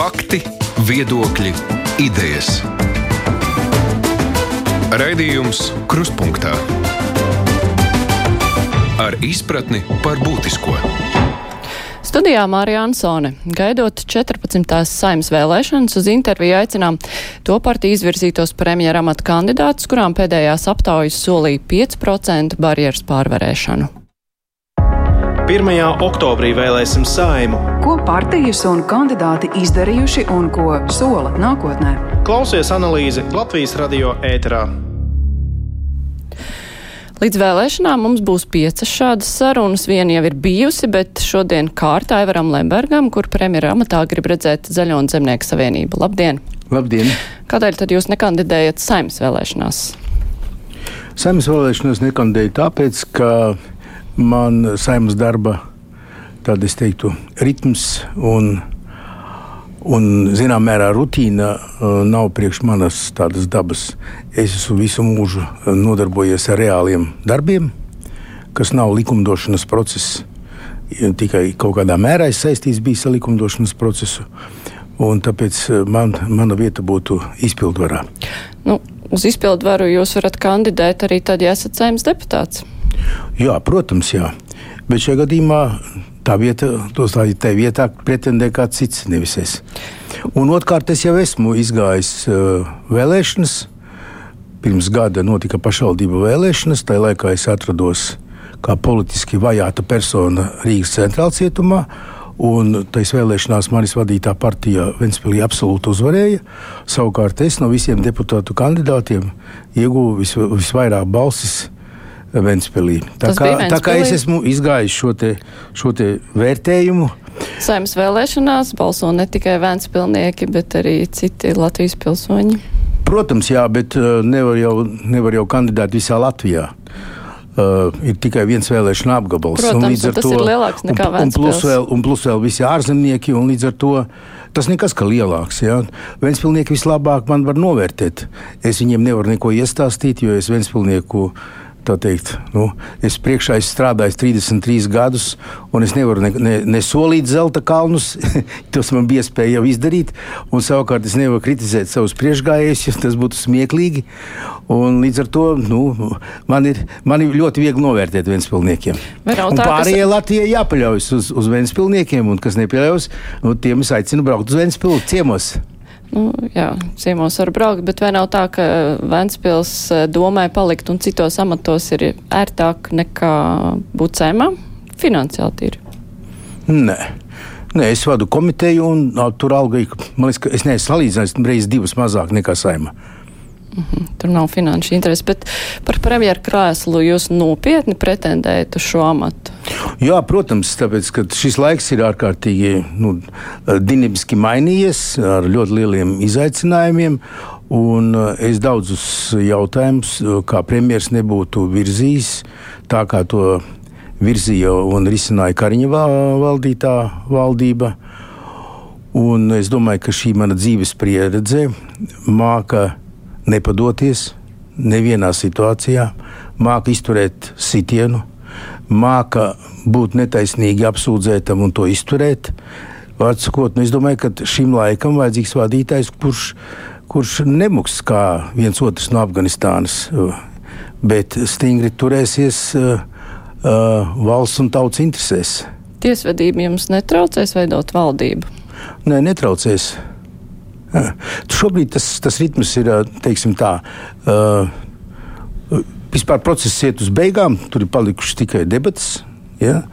Fakti, viedokļi, idejas. Raidījums Krustpunktā ar izpratni par būtisko. Studijā Mārija Ansone. Gaidot 14. saimnes vēlēšanas, uz interviju aicinām to partiju izvirzītos premjera amata kandidātus, kurām pēdējās aptaujas solīja 5% barjeras pārvarēšanu. 1. oktobrī vēlēsim saimu. Ko partijas un kandidāti izdarījuši un ko sola nākotnē? Klausies analīzi Latvijas radio ēterā. Līdz vēlēšanām mums būs piecas šādas sarunas. Viena jau ir bijusi, bet šodien kārtā Evaram Lembergam, kur premjera amatā grib redzēt Zaļo un Zemnieku savienību. Labdien! Labdien! Kādēļ tad jūs nekandidējat saimnes vēlēšanās? Saimnes vēlēšanās nekandidēju tāpēc, ka man saimnes darba tāda, es teiktu, ritms un, un zinām, mērā rutīna uh, nav priekš manas tādas dabas. Es esmu visu mūžu nodarbojies ar reāliem darbiem, kas nav likumdošanas process. Tikai kaut kādā mērā es saistīts bijis ar likumdošanas procesu. Un tāpēc man, mana vieta būtu izpildvarā. Nu, uz izpildvaru jūs varat kandidēt arī tad, ja esat saimnes deputāts. Jā, protams, jā. Bet šajā gadījumā tā vieta, tos tā, tā vietā pretendē kāds cits, nevis es. Un otrkārt, es jau esmu izgājis uh, vēlēšanas. Pirms gada notika pašvaldību vēlēšanas. Tajā laikā es atrados kā politiski vajāta persona Rīgas centrālajā cietumā. Un tajās vēlēšanās manis vadītā partija Ventspīlī absolūti uzvarēja. Savukārt es no visiem deputātu kandidātiem ieguvu vis, visvairāk balsis Ventspēlī. Tā, kā, tā kā es esmu izgājis šo, te, šo te vērtējumu. Saimnes vēlēšanās balso ne tikai Ventspilnieki, bet arī citi Latvijas pilsoņi. Protams, jā, bet uh, nevar jau, nevar jau kandidēt visā Latvijā. Uh, ir tikai viens vēlēšana apgabals. Protams, un līdz ar un to ir lielāks nekā un, un plus, vēl, un plus vēl visi ārzemnieki, un līdz ar to tas nekas kā lielāks. Ja? Ventspilnieki vislabāk man var novērtēt. Es viņiem nevaru neko iestāstīt, jo es Ventspilnieku tā teikt, nu, es priekšā esmu strādājis 33 gadus, un es nevaru ne, ne, ne solīt zelta kalnus. tas man bija iespēja jau izdarīt, un savukārt es nevaru kritizēt savus priekšgājējus, jo tas būtu smieklīgi. Un līdz ar to nu, man, ir, man ir ļoti viegli novērtēt Vēnspilsniekiem. Pārējie kas... Latvijai jāpaļaujas uz, uz Vēnspilsniekiem, un kas nepieļaus, nu, tiem es aicinu braukt uz Vēnspilsnu ciemos. Nu, jā, ciemos var braukt, bet vai nav tā, ka Ventspils eh, domai palikt un citos amatos ir ērtāk nekā būt cēmā? Finansiāli tīri. Nē. Nē, es vadu komiteju, un tur alga, man liekas, es neesmu salīdzinājis reizes divas mazāk nekā saima. Mm -hmm. Tur nav finanšu interesi, bet par premjeru krēslu jūs nopietni pretendējat uz šo amatu? Jā, protams, tāpēc, ka šis laiks ir ārkārtīgi nu, dinamiski mainījies ar ļoti lieliem izaicinājumiem. Un es daudzus jautājumus, kā premjerministrs, nebūtu virzījis tā, kā to virzīja un risināja Kariņa valdītā valdība. Un es domāju, ka šī mana dzīves pieredze māca nepadoties nevienā situācijā, māca izturēt sitienu, māca būt netaisnīgi apsūdzētam un to izturēt. Vārdsakot, nu es domāju, ka šim laikam vajadzīgs vadītājs, kurš, kurš nemuks kā viens otrs no Afganistānas, bet stingri turēsies uh, uh, valsts un tautas interesēs. Tiesvedība jums netraucēs veidot valdību? Nē, netraucēs. Šobrīd tas, tas ritms ir teiksim, tā. Uh, vispār process iet uz beigām, tur ir palikušas tikai debatas. Ja?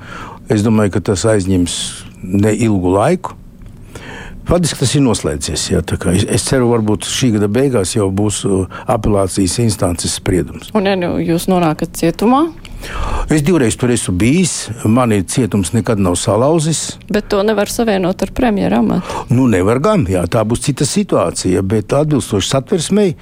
Es domāju, ka tas aizņems neilgu laiku. Faktiski tas ir noslēdzies. Jā, es, es ceru, ka šī gada beigās jau būs apelācijas instances spriedums. Un, ja nu, jūs nonākat cietumā, Es divreiz tur esmu bijis. Man ir cietums nekad nav salauzis. Bet to nevar savienot ar premjeru amatu. Nu, nevar gan. Jā, tā būs cita situācija. Bet atbilstoši satversmei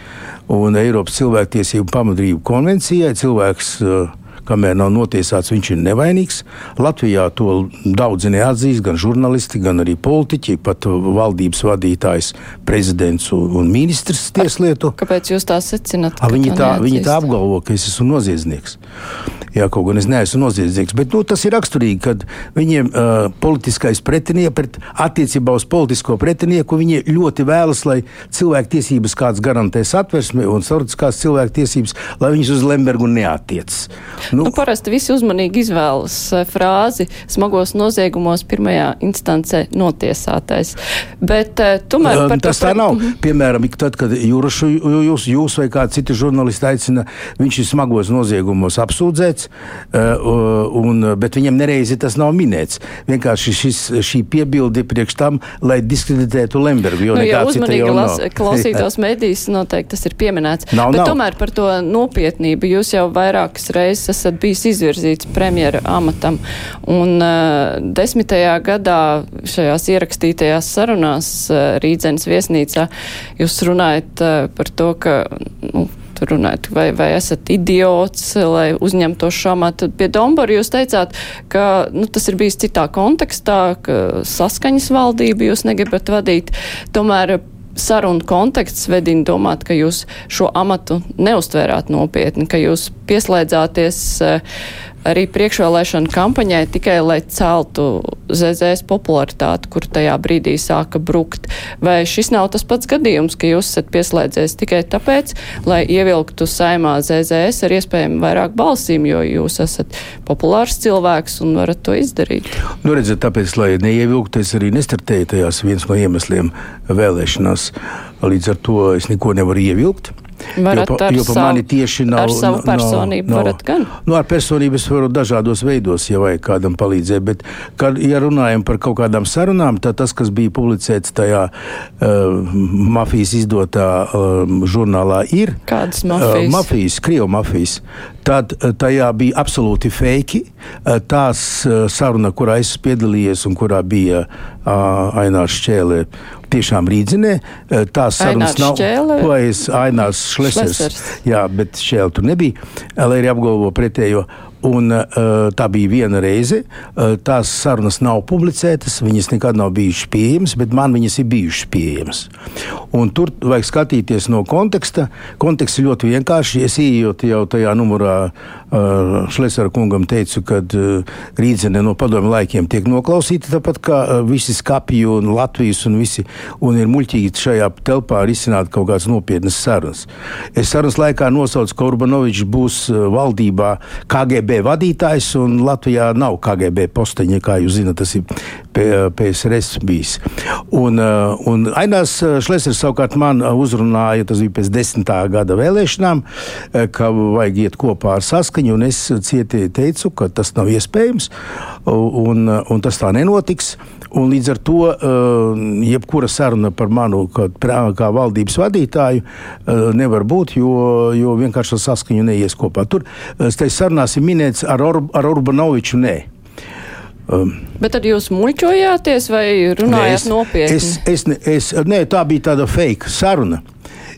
un Eiropas cilvēktiesību pamatbrīvu konvencijai cilvēks. Uh, kamēr nav notiesāts, viņš ir nevainīgs. Latvijā to daudzi neatzīst, gan žurnālisti, gan arī politiķi, pat valdības vadītājs, prezidents un ministrs tieslietu. Kāpēc jūs tā secināt? Viņi tā, viņi tā apgalvo, ka es esmu noziedznieks. Jā, kaut gan es neesmu noziedznieks. Bet nu, tas ir raksturīgi, kad viņiem uh, politiskais pretinieks pret attiecībā uz politisko pretinieku, viņi ļoti vēlas, lai cilvēku tiesības kāds garantē satversmi un saruciskās cilvēku tiesības, lai viņas uz Lembergu neatiecas. Nu, nu, parasti visi uzmanīgi izvēlas frāzi smagos noziegumos pirmajā instancē notiesātais. Bet uh, tomēr par tas tā nav. Mhm. Piemēram, tad, kad jūrašu, jūs, jūs vai kāds citi žurnālisti aicina, viņš ir smagos noziegumos apsūdzēts, un, bet viņam nereizi tas nav minēts. Vienkārši šis, šī piebilde priekš tam, lai diskreditētu Lembergu. Jo nu, ja uzmanīgi las, klausītos medijas, noteikti tas ir pieminēts. Nav, bet nav. tomēr par to nopietnību jūs jau vairākas reizes esat bijis izvirzīts premjera amatam. Un uh, desmitajā gadā šajās ierakstītajās sarunās uh, Rīdzenes viesnīcā jūs runājat uh, par to, ka nu, tur runājat, vai, vai esat idiots, lai uzņemtu šo amatu. Pie Dombora jūs teicāt, ka nu, tas ir bijis citā kontekstā, ka saskaņas valdību jūs negribat vadīt. Tomēr sarunu konteksts vedina domāt, ka jūs šo amatu neustvērāt nopietni, ka jūs pieslēdzāties uh, arī priekšvēlēšana kampaņai tikai, lai celtu ZZS popularitāti, kur tajā brīdī sāka brukt. Vai šis nav tas pats gadījums, ka jūs esat pieslēdzies tikai tāpēc, lai ievilktu saimā ZZS ar iespējami vairāk balsīm, jo jūs esat populārs cilvēks un varat to izdarīt? Nu, redziet, tāpēc, lai neievilktu, es arī nestartēju tajās viens no iemesliem vēlēšanās. Līdz ar to es neko nevaru ievilkt. Varat jo, pa, jo pa savu, mani tieši nav. Ar savu personību nav, varat gan? Nu, ar personību es varu dažādos veidos, ja vajag kādam palīdzēt, bet, kad, ja runājam par kaut kādām sarunām, tad tas, kas bija publicēts tajā uh, mafijas izdotā uh, žurnālā, ir. Kādas mafijas? Uh, mafijas, Krievu mafijas. Tad uh, tajā bija absolūti fake. Uh, tās uh, saruna, kurā es piedalījos un kurā bija uh, Ainārs Čēlē tiešām rīdzinē. Eh, tās sarunas nav. Es Ainārs Šlesers. Šlesers. Jā, bet šķēle tur nebija, lai arī apgalvo pretējo. Un, uh, tā bija viena reize. Uh, tās sarunas nav publicētas, viņas nekad nav bijušas pieejamas, bet man viņas ir bijušas pieejamas. Un tur vajag skatīties no konteksta. Konteksts ļoti vienkārši. Es ieejot jau tajā numurā, uh, Šlesera kungam teicu, ka rīdzene no padomju laikiem tiek noklausīta, tāpat kā visi skapji un Latvijas un visi, un ir muļķīgi šajā telpā risināt kaut kādas nopietnas sarunas. Es sarunas laikā nosaucu, ka Urbanovičs būs valdībā KGB KGB vadītājs, un Latvijā nav KGB posteņa, kā jūs zināt, tas ir PSRS bijis. Un, uh, un Ainās uh, Šlesers savukārt man uh, uzrunāja, tas bija pēc desmitā gada vēlēšanām, ka vajag iet kopā ar saskaņu, un es cieti teicu, ka tas nav iespējams, un, un tas tā nenotiks. Un līdz ar to uh, jebkura saruna par manu kā, kā valdības vadītāju uh, nevar būt, jo, jo vienkārši saskaņu neies kopā. Tur tas sarunās ir minēts ar, Or ar Urbanoviču. Nē. Um, Bet tad jūs muļķojāties vai runājāt es, nopietni? Es, es, es, nē, tā bija tāda fake saruna.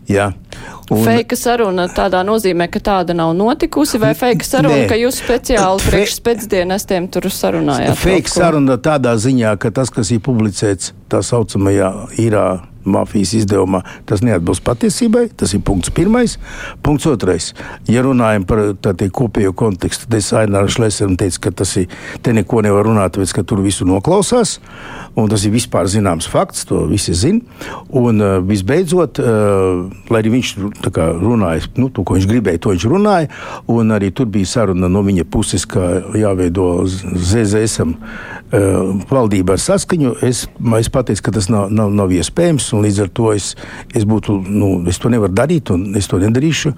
Jā. Un, feika saruna tādā nozīmē, ka tāda nav notikusi, vai feika saruna, nē, ka jūs speciāli fe, priekš pēcdienestiem tur sarunājāt? Feika saruna tādā ziņā, ka tas, kas ir publicēts tā saucamajā īrā mafijas izdevumā, tas neatbilst patiesībai. Tas ir punkts pirmais. Punkts otrais. Ja runājam par tādu kopējo kontekstu, tad es Ainārs Šlēsam teicu, ka tas ir, te neko nevar runāt, tāpēc, ka tur visu noklausās. Tas ir vispār zināms fakts, to visi zina. Un uh, visbeidzot, uh, lai arī viņš runāja, nu, to, ko viņš gribēja, to viņš runāja. Un arī tur bija saruna no viņa puses, ka jāveido ZZSam uh, valdība ar saskaņu. Es, es pateicu, ka tas nav, nav, nav iespējams un līdz ar to es, es, būtu, nu, es to nevaru darīt, un es to nedarīšu.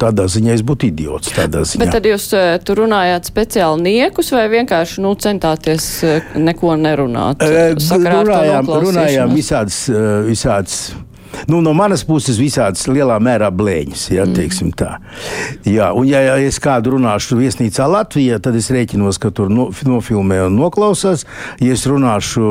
Tādā ziņā es būtu idiots. Bet tad jūs eh, tur runājāt speciāli niekus vai vienkārši nu, centāties eh, neko nerunāt? E, runājām, runājām visādas. visādas Nu, no manas puses visādas lielā mērā blēņas, ja mm. tā. Jā, un ja, ja es kādu runāšu viesnīcā Latvijā, tad es rēķinos, ka tur no, nofilmē un noklausās. Ja es runāšu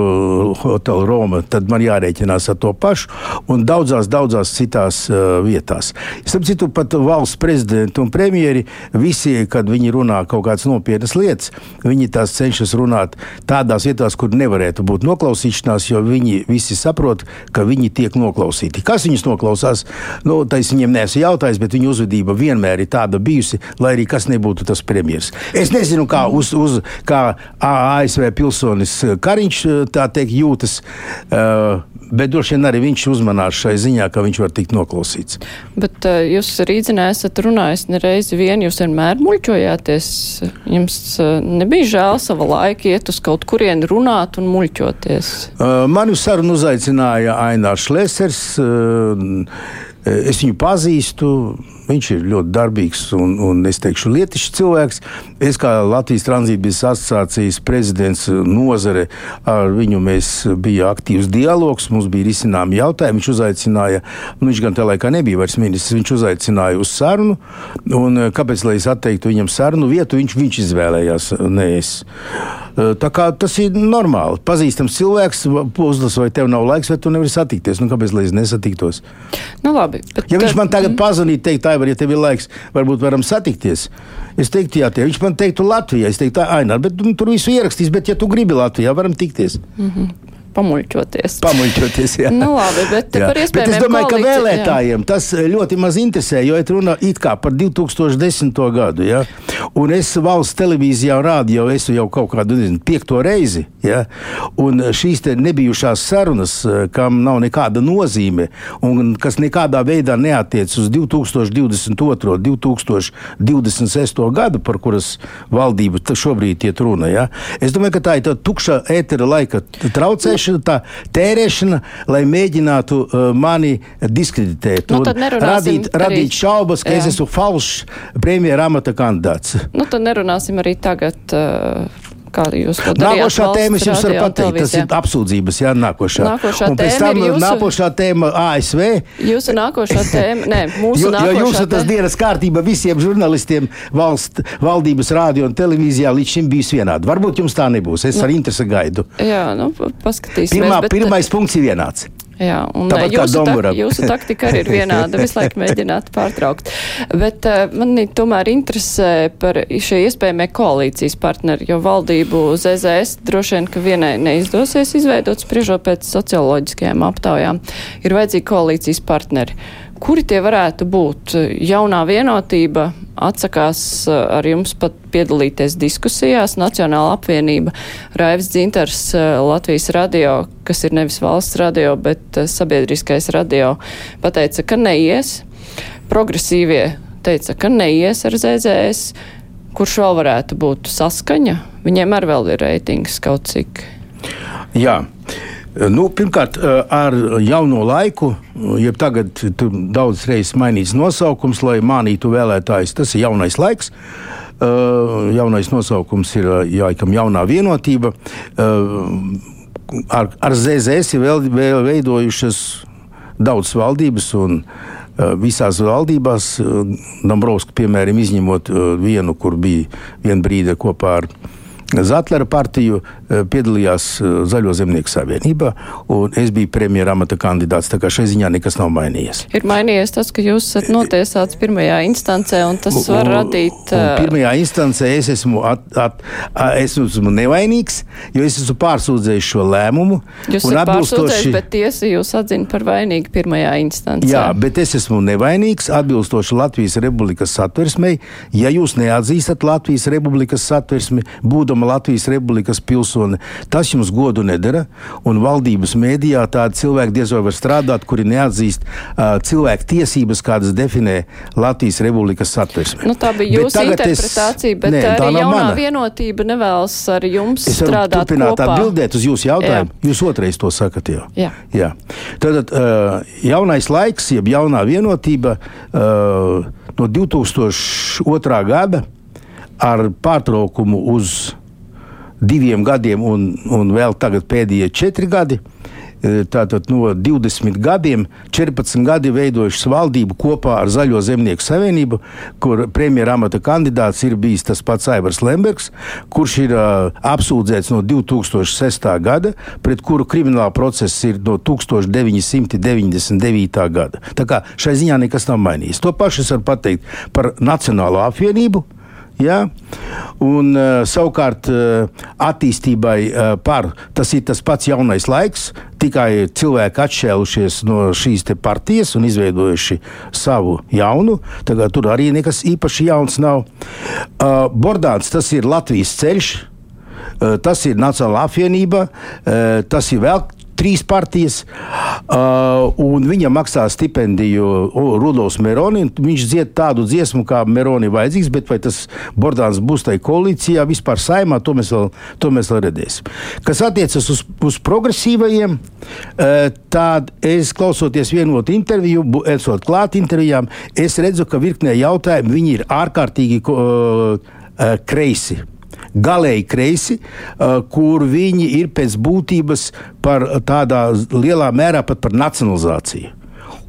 Hotel Roma, tad man jārēķinās ar to pašu un daudzās, daudzās citās uh, vietās. Starp citu, pat valsts prezidenti un premjeri visi, kad viņi runā kaut kādas nopietnas lietas, viņi tās cenšas runāt tādās vietās, kur nevarētu būt noklausīšanās, jo viņi visi saprot, ka viņi tiek noklausīti politiķi. Kas viņus noklausās? Nu, tas viņiem neesmu jautājis, bet viņu uzvedība vienmēr ir tāda bijusi, lai arī kas nebūtu tas premjeras. Es nezinu, kā, uz, uz, kā ASV pilsonis Kariņš tā teikt jūtas. Uh, Bet droši vien arī viņš uzmanās šai ziņā, ka viņš var tikt noklausīts. Bet uh, jūs rīdzinē esat runājis nereizi vien, jūs vienmēr muļķojāties. Jums uh, nebija žēl sava laika iet uz kaut kurien runāt un muļķoties? Uh, mani uz sarunu uzaicināja Ainārs Šlēsers. Uh, es viņu pazīstu. Viņš ir ļoti darbīgs un, un es teikšu, lietišs cilvēks. Es kā Latvijas tranzītbiedrības asociācijas prezidents nozare ar viņu mēs bija aktīvs dialogs, mums bija risināmi jautājumi. Viņš uzaicināja, nu, viņš gan tajā laikā nebija vairs ministrs, viņš uzaicināja uz sarunu. Un, kāpēc, lai es atteiktu viņam sarunu vietu, viņš, viņš izvēlējās, ne es. Tā kā tas ir normāli. Pazīstams cilvēks, uzlasa, vai tev nav laiks, vai tu nevari satikties. Nu, kāpēc, lai es nesatiktos? Nu, labi, bet, ja viņš man tagad mm. pazvanītu, teikt, tā, ja tev ir laiks, varbūt varam satikties. Es teiktu, jā, tie. viņš man teiktu Latvijā. Es teiktu, Ainēr, bet nu, tur visu ierakstīs, bet ja tu gribi Latvijā, varam tikties. Mm -hmm pamuļķoties. Pamuļķoties, jā. Nu, labi, bet jā. bet es domāju, ka vēlētājiem jā. tas ļoti maz interesē, jo ir runa it kā par 2010. gadu, jā. Un es valsts televīzijā un rādio esmu jau kaut kādu, nezinu, piekto reizi, jā. Un šīs te nebijušās sarunas, kam nav nekāda nozīme un kas nekādā veidā neatiec uz 2022. 2026. gadu, par kuras valdību šobrīd iet runa, jā. Es domāju, ka tā ir tukša ētera laika traucēšana tērēšana, tā tērēšana, lai mēģinātu uh, mani diskreditēt nu, radīt, radīt šaubas, ka Jā. es esmu falšs premjera amata kandidāts. Nu, tad nerunāsim arī tagad. Uh... Kā jūs to darāt? Nākošā tēma, es jums varu pateikt, tas ir apsūdzības, jā, nākošā. Nākošā un pēc tam jūsu... nākošā tēma ASV. Jūsu nākošā tēma, nē, mūsu jo, nākošā jo jūs esat tas dienas kārtība visiem žurnalistiem valsts, valdības rādio un televīzijā līdz šim bijis vienādi. Varbūt jums tā nebūs, es nu, ar interesi gaidu. Jā, nu, paskatīsimies. Pirmā, bet... Pirmais punkts ir vienāds. Jā, un Tāpat jūsu, tak, jūsu taktika arī ir vienāda, visu laiku mēģināt pārtraukt. Bet uh, man tomēr interesē par šie iespējamie koalīcijas partneri, jo valdību ZZS droši vien, ka vienai neizdosies izveidot spriežot pēc socioloģiskajām aptaujām. Ir vajadzīgi koalīcijas partneri. Kuri tie varētu būt? Jaunā vienotība atsakās eh, ar jums pat piedalīties diskusijās. Nacionāla apvienība Raivs Dzintars eh, Latvijas radio, kas ir nevis valsts radio, bet eh, sabiedriskais radio, pateica, ka neies. Progresīvie teica, ka neies ar ZZS. Kurš vēl varētu būt saskaņa? Viņiem arī vēl ir reitings kaut cik. Jā. Nu, pirmkārt, ar jauno laiku, jeb tagad daudz reizes mainīts nosaukums, lai mānītu vēlētājus, tas ir jaunais laiks. Jaunais nosaukums ir jāikam jaunā vienotība. Ar, ar ZZS ir vēl, vēl veidojušas daudzas valdības un visās valdībās, Dombrovska piemēram, izņemot vienu, kur bija viena brīde kopā ar Zatlera partiju eh, piedalījās eh, Zaļo zemnieku savienībā, un es biju premjera amata kandidāts. Tā kā šai ziņā nekas nav mainījies. Ir mainījies tas, ka jūs esat notiesāts pirmajā instancē, un tas var un, radīt. Un pirmajā instancē es esmu, at, at, es esmu nevainīgs, jo es esmu pārsūdzējis šo lēmumu. Jūs esat atbilstoši... bet tiesa jūs atzina par vainīgu pirmajā instancē. Jā, bet es esmu nevainīgs atbilstoši Latvijas Republikas satversmei. Ja jūs neatzīstat Latvijas Republikas satversmi, būdam būdama Latvijas Republikas pilsone, tas jums godu nedara. Un valdības mēdījā tādi cilvēki diez vai var strādāt, kuri neatzīst uh, cilvēku tiesības, kādas definē Latvijas Republikas satversme. Nu, tā bija jūsu bet interpretācija, es, bet nē, arī jaunā mana. vienotība nevēlas ar jums es strādāt turpināt kopā. atbildēt uz jūsu jautājumu. Jā. Jūs otrais to sakat jau. Jā. Jā. Tātad uh, jaunais laiks, jeb jaunā vienotība uh, no 2002. gada ar pārtraukumu uz diviem gadiem, un, un vēl tagad pēdējie četri gadi. E, tātad no 20 gadiem 14 gadi veidojušas valdību kopā ar Zaļo zemnieku savienību, kur premjera amata kandidāts ir bijis tas pats Aivars Lembergs, kurš ir uh, apsūdzēts no 2006. gada, pret kuru krimināla process ir no 1999. gada. Tā kā šai ziņā nekas nav mainījies. To pašu es varu pateikt par Nacionālo apvienību Ja? Un, uh, savukārt, uh, attīstībai uh, par tas ir tas pats jaunais laiks. Tikai cilvēki atšķēlušies no šīs partijas un izveidojuši savu jaunu. Tagad tur arī nekas īpaši jauns nav. Uh, Bordāns tas ir Latvijas ceļš. Tas ir Nacionāla apvienība, tas ir vēl trīs partijas, uh, un viņam maksā stipendiju Rudolfs Meroni. Viņš dzied tādu dziesmu, kā Meroni vajadzīgs, bet vai tas Bordāns būs tajā koalīcijā, vispār saimā, to mēs vēl, to mēs vēl redzēsim. Kas attiecas uz, uz progresīvajiem, uh, tad es klausoties vienotu interviju, esot klāt intervijām, es redzu, ka virknē jautājumu viņi ir ārkārtīgi uh, uh, kreisi galēji kreisi, kur viņi ir pēc būtības par tādā lielā mērā pat par nacionalizāciju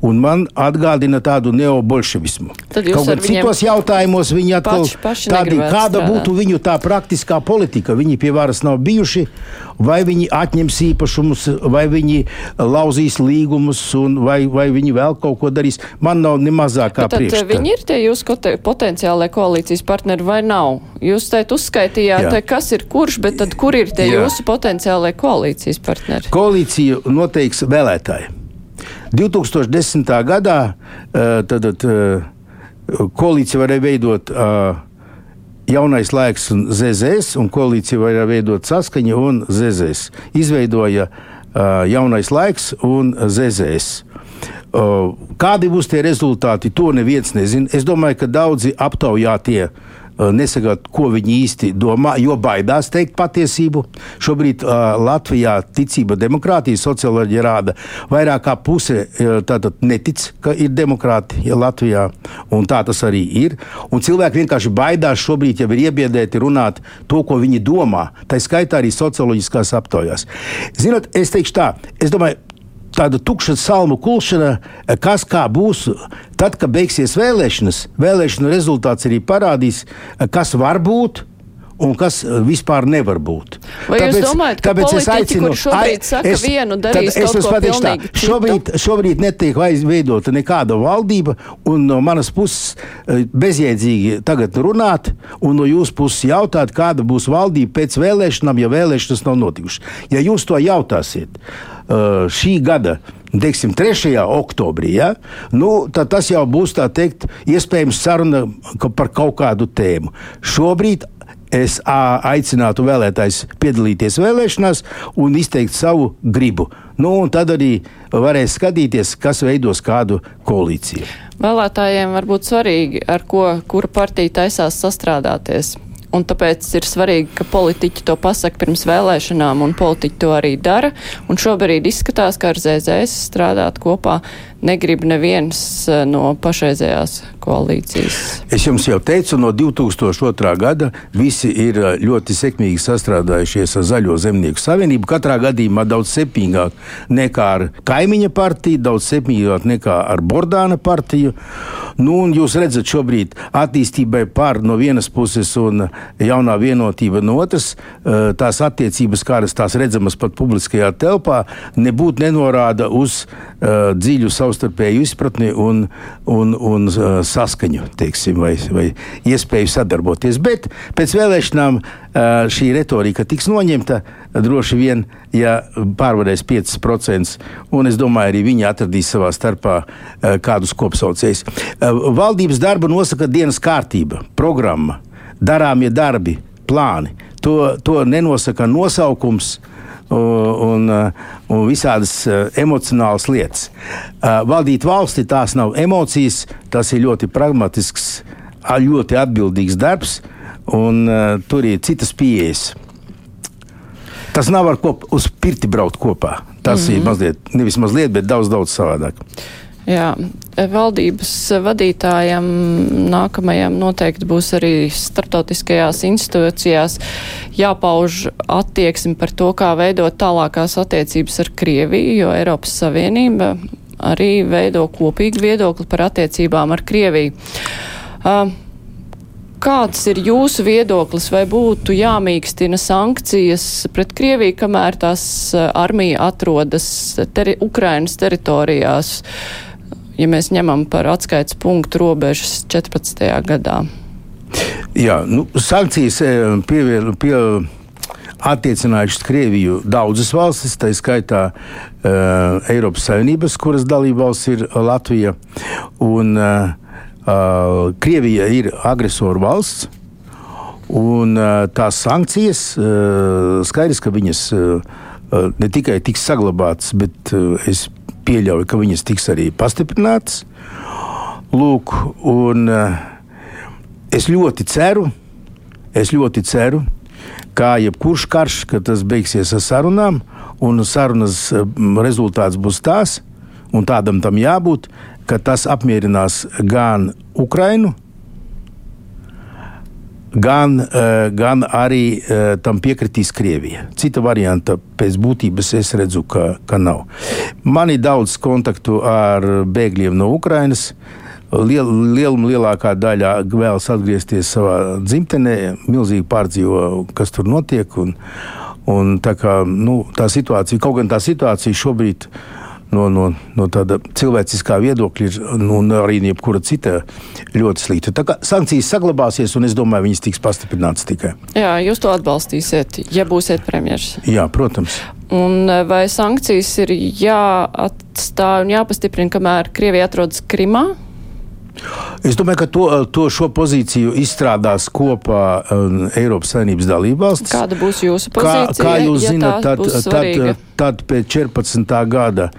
un man atgādina tādu neobolševismu. Kaut gan citos jautājumos viņi atkal tādi, kāda strādāt. būtu viņu tā praktiskā politika. Viņi pie varas nav bijuši, vai viņi atņems īpašumus, vai viņi lauzīs līgumus, vai, vai viņi vēl kaut ko darīs. Man nav ne mazākā priekšstata. Viņi ir tie jūsu potenciālai koalīcijas partneri vai nav? Jūs teikt uzskaitījāt, te, kas ir kurš, bet tad kur ir tie Jā. jūsu potenciālai koalīcijas partneri? Koalīciju noteiks vēlētāji. 2010. gadā eh, tad, tad, eh, koalīcija varēja veidot eh, jaunais laiks un ZZS, un koalīcija varēja veidot saskaņa un ZZS. Izveidoja jaunais laiks un ZZS. Kādi būs tie rezultāti, to neviens nezina. Es domāju, ka daudzi aptaujātie uh, nesagāt, ko viņi īsti domā, jo baidās teikt patiesību. Šobrīd uh, Latvijā ticība demokrātija socioloģija rāda vairāk kā puse tātad netic, ka ir demokrātija Latvijā, un tā tas arī ir. Un cilvēki vienkārši baidās šobrīd jau ir iebiedēti runāt to, ko viņi domā. Tā skaitā arī socioloģiskās aptaujās. Zinot, es teikšu tā, es domāju, tāda tukša salmu kulšana, kas kā būs. Tad, kad beigsies vēlēšanas, vēlēšana rezultāts arī parādīs, kas var būt un kas vispār nevar būt. Vai tāpēc, jūs domājat, ka tāpēc es aicinu, šobrīd saka es, vienu darīs es kaut ko pilnīgi tā, šobrīd, šobrīd netiek veidota nekāda valdība, un no manas puses bezjēdzīgi tagad runāt, un no jūsu puses jautāt, kāda būs valdība pēc vēlēšanām, ja vēlēšanas nav notikušas. Ja jūs to jautāsiet, šī gada teiksim, 3. oktobrī, ja, nu, tad tas jau būs teikt, iespējams saruna par kaut kādu tēmu. Šobrīd es aicinātu vēlētājus piedalīties vēlēšanās un izteikt savu gribu. Nu, tad arī varēs skatīties, kas veidos kādu koalīciju. Vēlētājiem var būt svarīgi, ar ko kura partija taisās sastrādāties. Un tāpēc ir svarīgi, ka politiķi to pasaka pirms vēlēšanām, un politiķi to arī dara. Un šobrīd izskatās, ka ar ZZS strādāt kopā negrib neviens eh, no pašreizējās koalīcijas. Es jums jau teicu, no 2002. gada visi ir eh, ļoti sekmīgi sastrādājušies ar Zaļo zemnieku savienību. Katrā gadījumā daudz septīgāk nekā ar kaimiņa partiju, daudz septīgāk nekā ar Bordāna partiju. Nu, jūs redzat, šobrīd attīstībai pār no vienas puses un jaunā vienotība no otras, eh, tās attiecības, kādas tās redzamas pat publiskajā telpā, nebūtu nenorāda uz uh, dziļu savu savstarpēju izpratni un, un, un uh, saskaņu, teiksim, vai, vai iespēju sadarboties. Bet pēc vēlēšanām uh, šī retorika tiks noņemta droši vien, ja pārvarēs 5%, un es domāju, arī viņi atradīs savā starpā uh, kādus kopsaucējus. Valdības darbu nosaka dienas kārtība, programma, darāmie darbi, plāni. To, to nenosaka nosaukums, un, un visādas emocionālas lietas. Valdīt valsti tās nav emocijas, tas ir ļoti pragmatisks, ļoti atbildīgs darbs, un tur ir citas pieejas. Tas nav ar ko uz pirti braukt kopā. Tas mm -hmm. ir mazliet, nevis mazliet, bet daudz, daudz savādāk. Jā, valdības vadītājam nākamajam noteikti būs arī starptautiskajās institūcijās jāpauž attieksmi par to, kā veidot tālākās attiecības ar Krieviju, jo Eiropas Savienība arī veido kopīgu viedokli par attiecībām ar Krieviju. Uh, Kāds ir jūsu viedoklis, vai būtu jāmīkstina sankcijas pret Krieviju, kamēr tās armija atrodas teri Ukrainas teritorijās? Ja mēs ņemam par atskaits punktu robežas 14. gadā? Jā, nu, sankcijas eh, pieviel, pie, attiecinājušas Krieviju daudzas valstis, tā skaitā uh, Eiropas Savienības, kuras dalībvalsts ir Latvija. Un, uh, uh, Krievija ir agresoru valsts. Un uh, tās sankcijas, uh, skaidrs, ka viņas uh, ne tikai tiks saglabātas, bet uh, es pieļauju, ka viņas tiks arī pastiprinātas. Lūk, un uh, es ļoti ceru, es ļoti ceru, kā jebkurš karš, kad tas beigsies ar sarunām, un sarunas rezultāts būs tās, un tādam tam jābūt, ka tas apmierinās gan Ukrainu, gan, uh, gan arī uh, tam piekritīs Krievija. Cita varianta pēc būtības es redzu, ka, ka nav. Man ir daudz kontaktu ar bēgļiem no Ukrainas. Liel, liel, lielākā daļa vēlas atgriezties savā dzimtenē, milzīgi pārdzīvo, kas tur notiek. Un, un tā, kā, nu, tā situācija, kaut gan tā situācija šobrīd ir no, no, no tāda cilvēciskā viedokļa ir nu, arī jebkura cita ļoti slikta. Tā kā sankcijas saglabāsies, un es domāju, viņas tiks pastiprinātas tikai. Jā, jūs to atbalstīsiet, ja būsiet premjeras. Jā, protams. Un vai sankcijas ir jāatstāj un jāpastiprina, kamēr Krievija atrodas Krimā? Es domāju, ka to, to šo pozīciju izstrādās kopā um, Eiropas Savienības dalībvalstis. Kāda būs jūsu pozīcija? Kā, kā jūs ja zināt, tad, tad, tad pēc 14. gada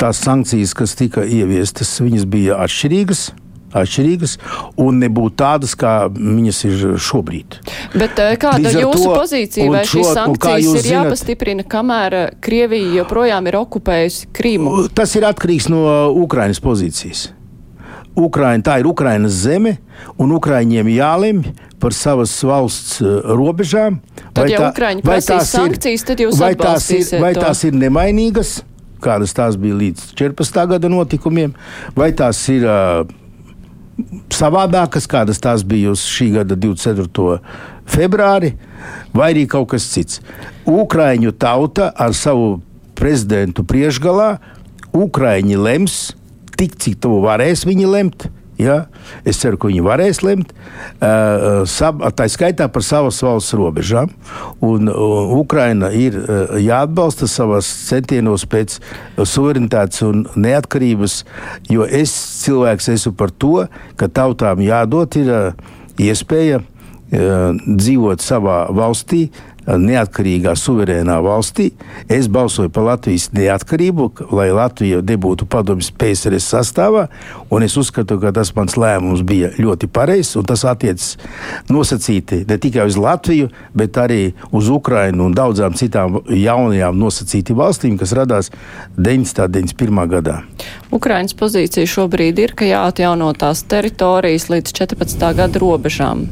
tās sankcijas, kas tika ieviestas, viņas bija atšķirīgas atšķirīgas un nebūtu tādas, kā viņas ir šobrīd. Bet eh, kāda ir jūsu to, pozīcija? Vai šo, šīs sankcijas ir zinat, jāpastiprina, kamēr eh, Krievija joprojām ir okupējusi Krīmu? Tas ir atkarīgs no Ukrainas pozīcijas. Ukraina, tā ir Ukrainas zeme, un Ukraiņiem jālemj par savas valsts uh, robežām. Tad, vai, ja tā, vai tās sankcijas, ir, vai tās ir, vai tās ir nemainīgas, kādas tās bija līdz 14. gada notikumiem, vai tās ir uh, savādākas, kādas tās bija uz šī gada 24. februāri, vai arī kaut kas cits. Ukraiņu tauta ar savu prezidentu priekšgalā, Ukraiņi lems tik, cik to varēs viņi lemt. Ja? Es ceru, ka viņi varēs lemt. Uh, sab, tā skaitā par savas valsts robežām. Un, Ukraina ir uh, jāatbalsta savās centienos pēc suverenitātes un neatkarības, jo es cilvēks esmu par to, ka tautām jādod ir iespēja dzīvot savā valstī, neatkarīgā, suverēnā valstī. Es balsoju par Latvijas neatkarību, lai Latvija nebūtu padomjas PSRS sastāvā. Es uzskatu, ka tas mans lēmums bija ļoti pareizs. Tas attiecas nosacīti ne tikai uz Latviju, bet arī uz Ukrajinu un daudzām citām jaunajām nosacītām valstīm, kas radās 1991. gadā. Ukraiņas pozīcija šobrīd ir, ka jāatjauno tās teritorijas līdz 14. gada robežām.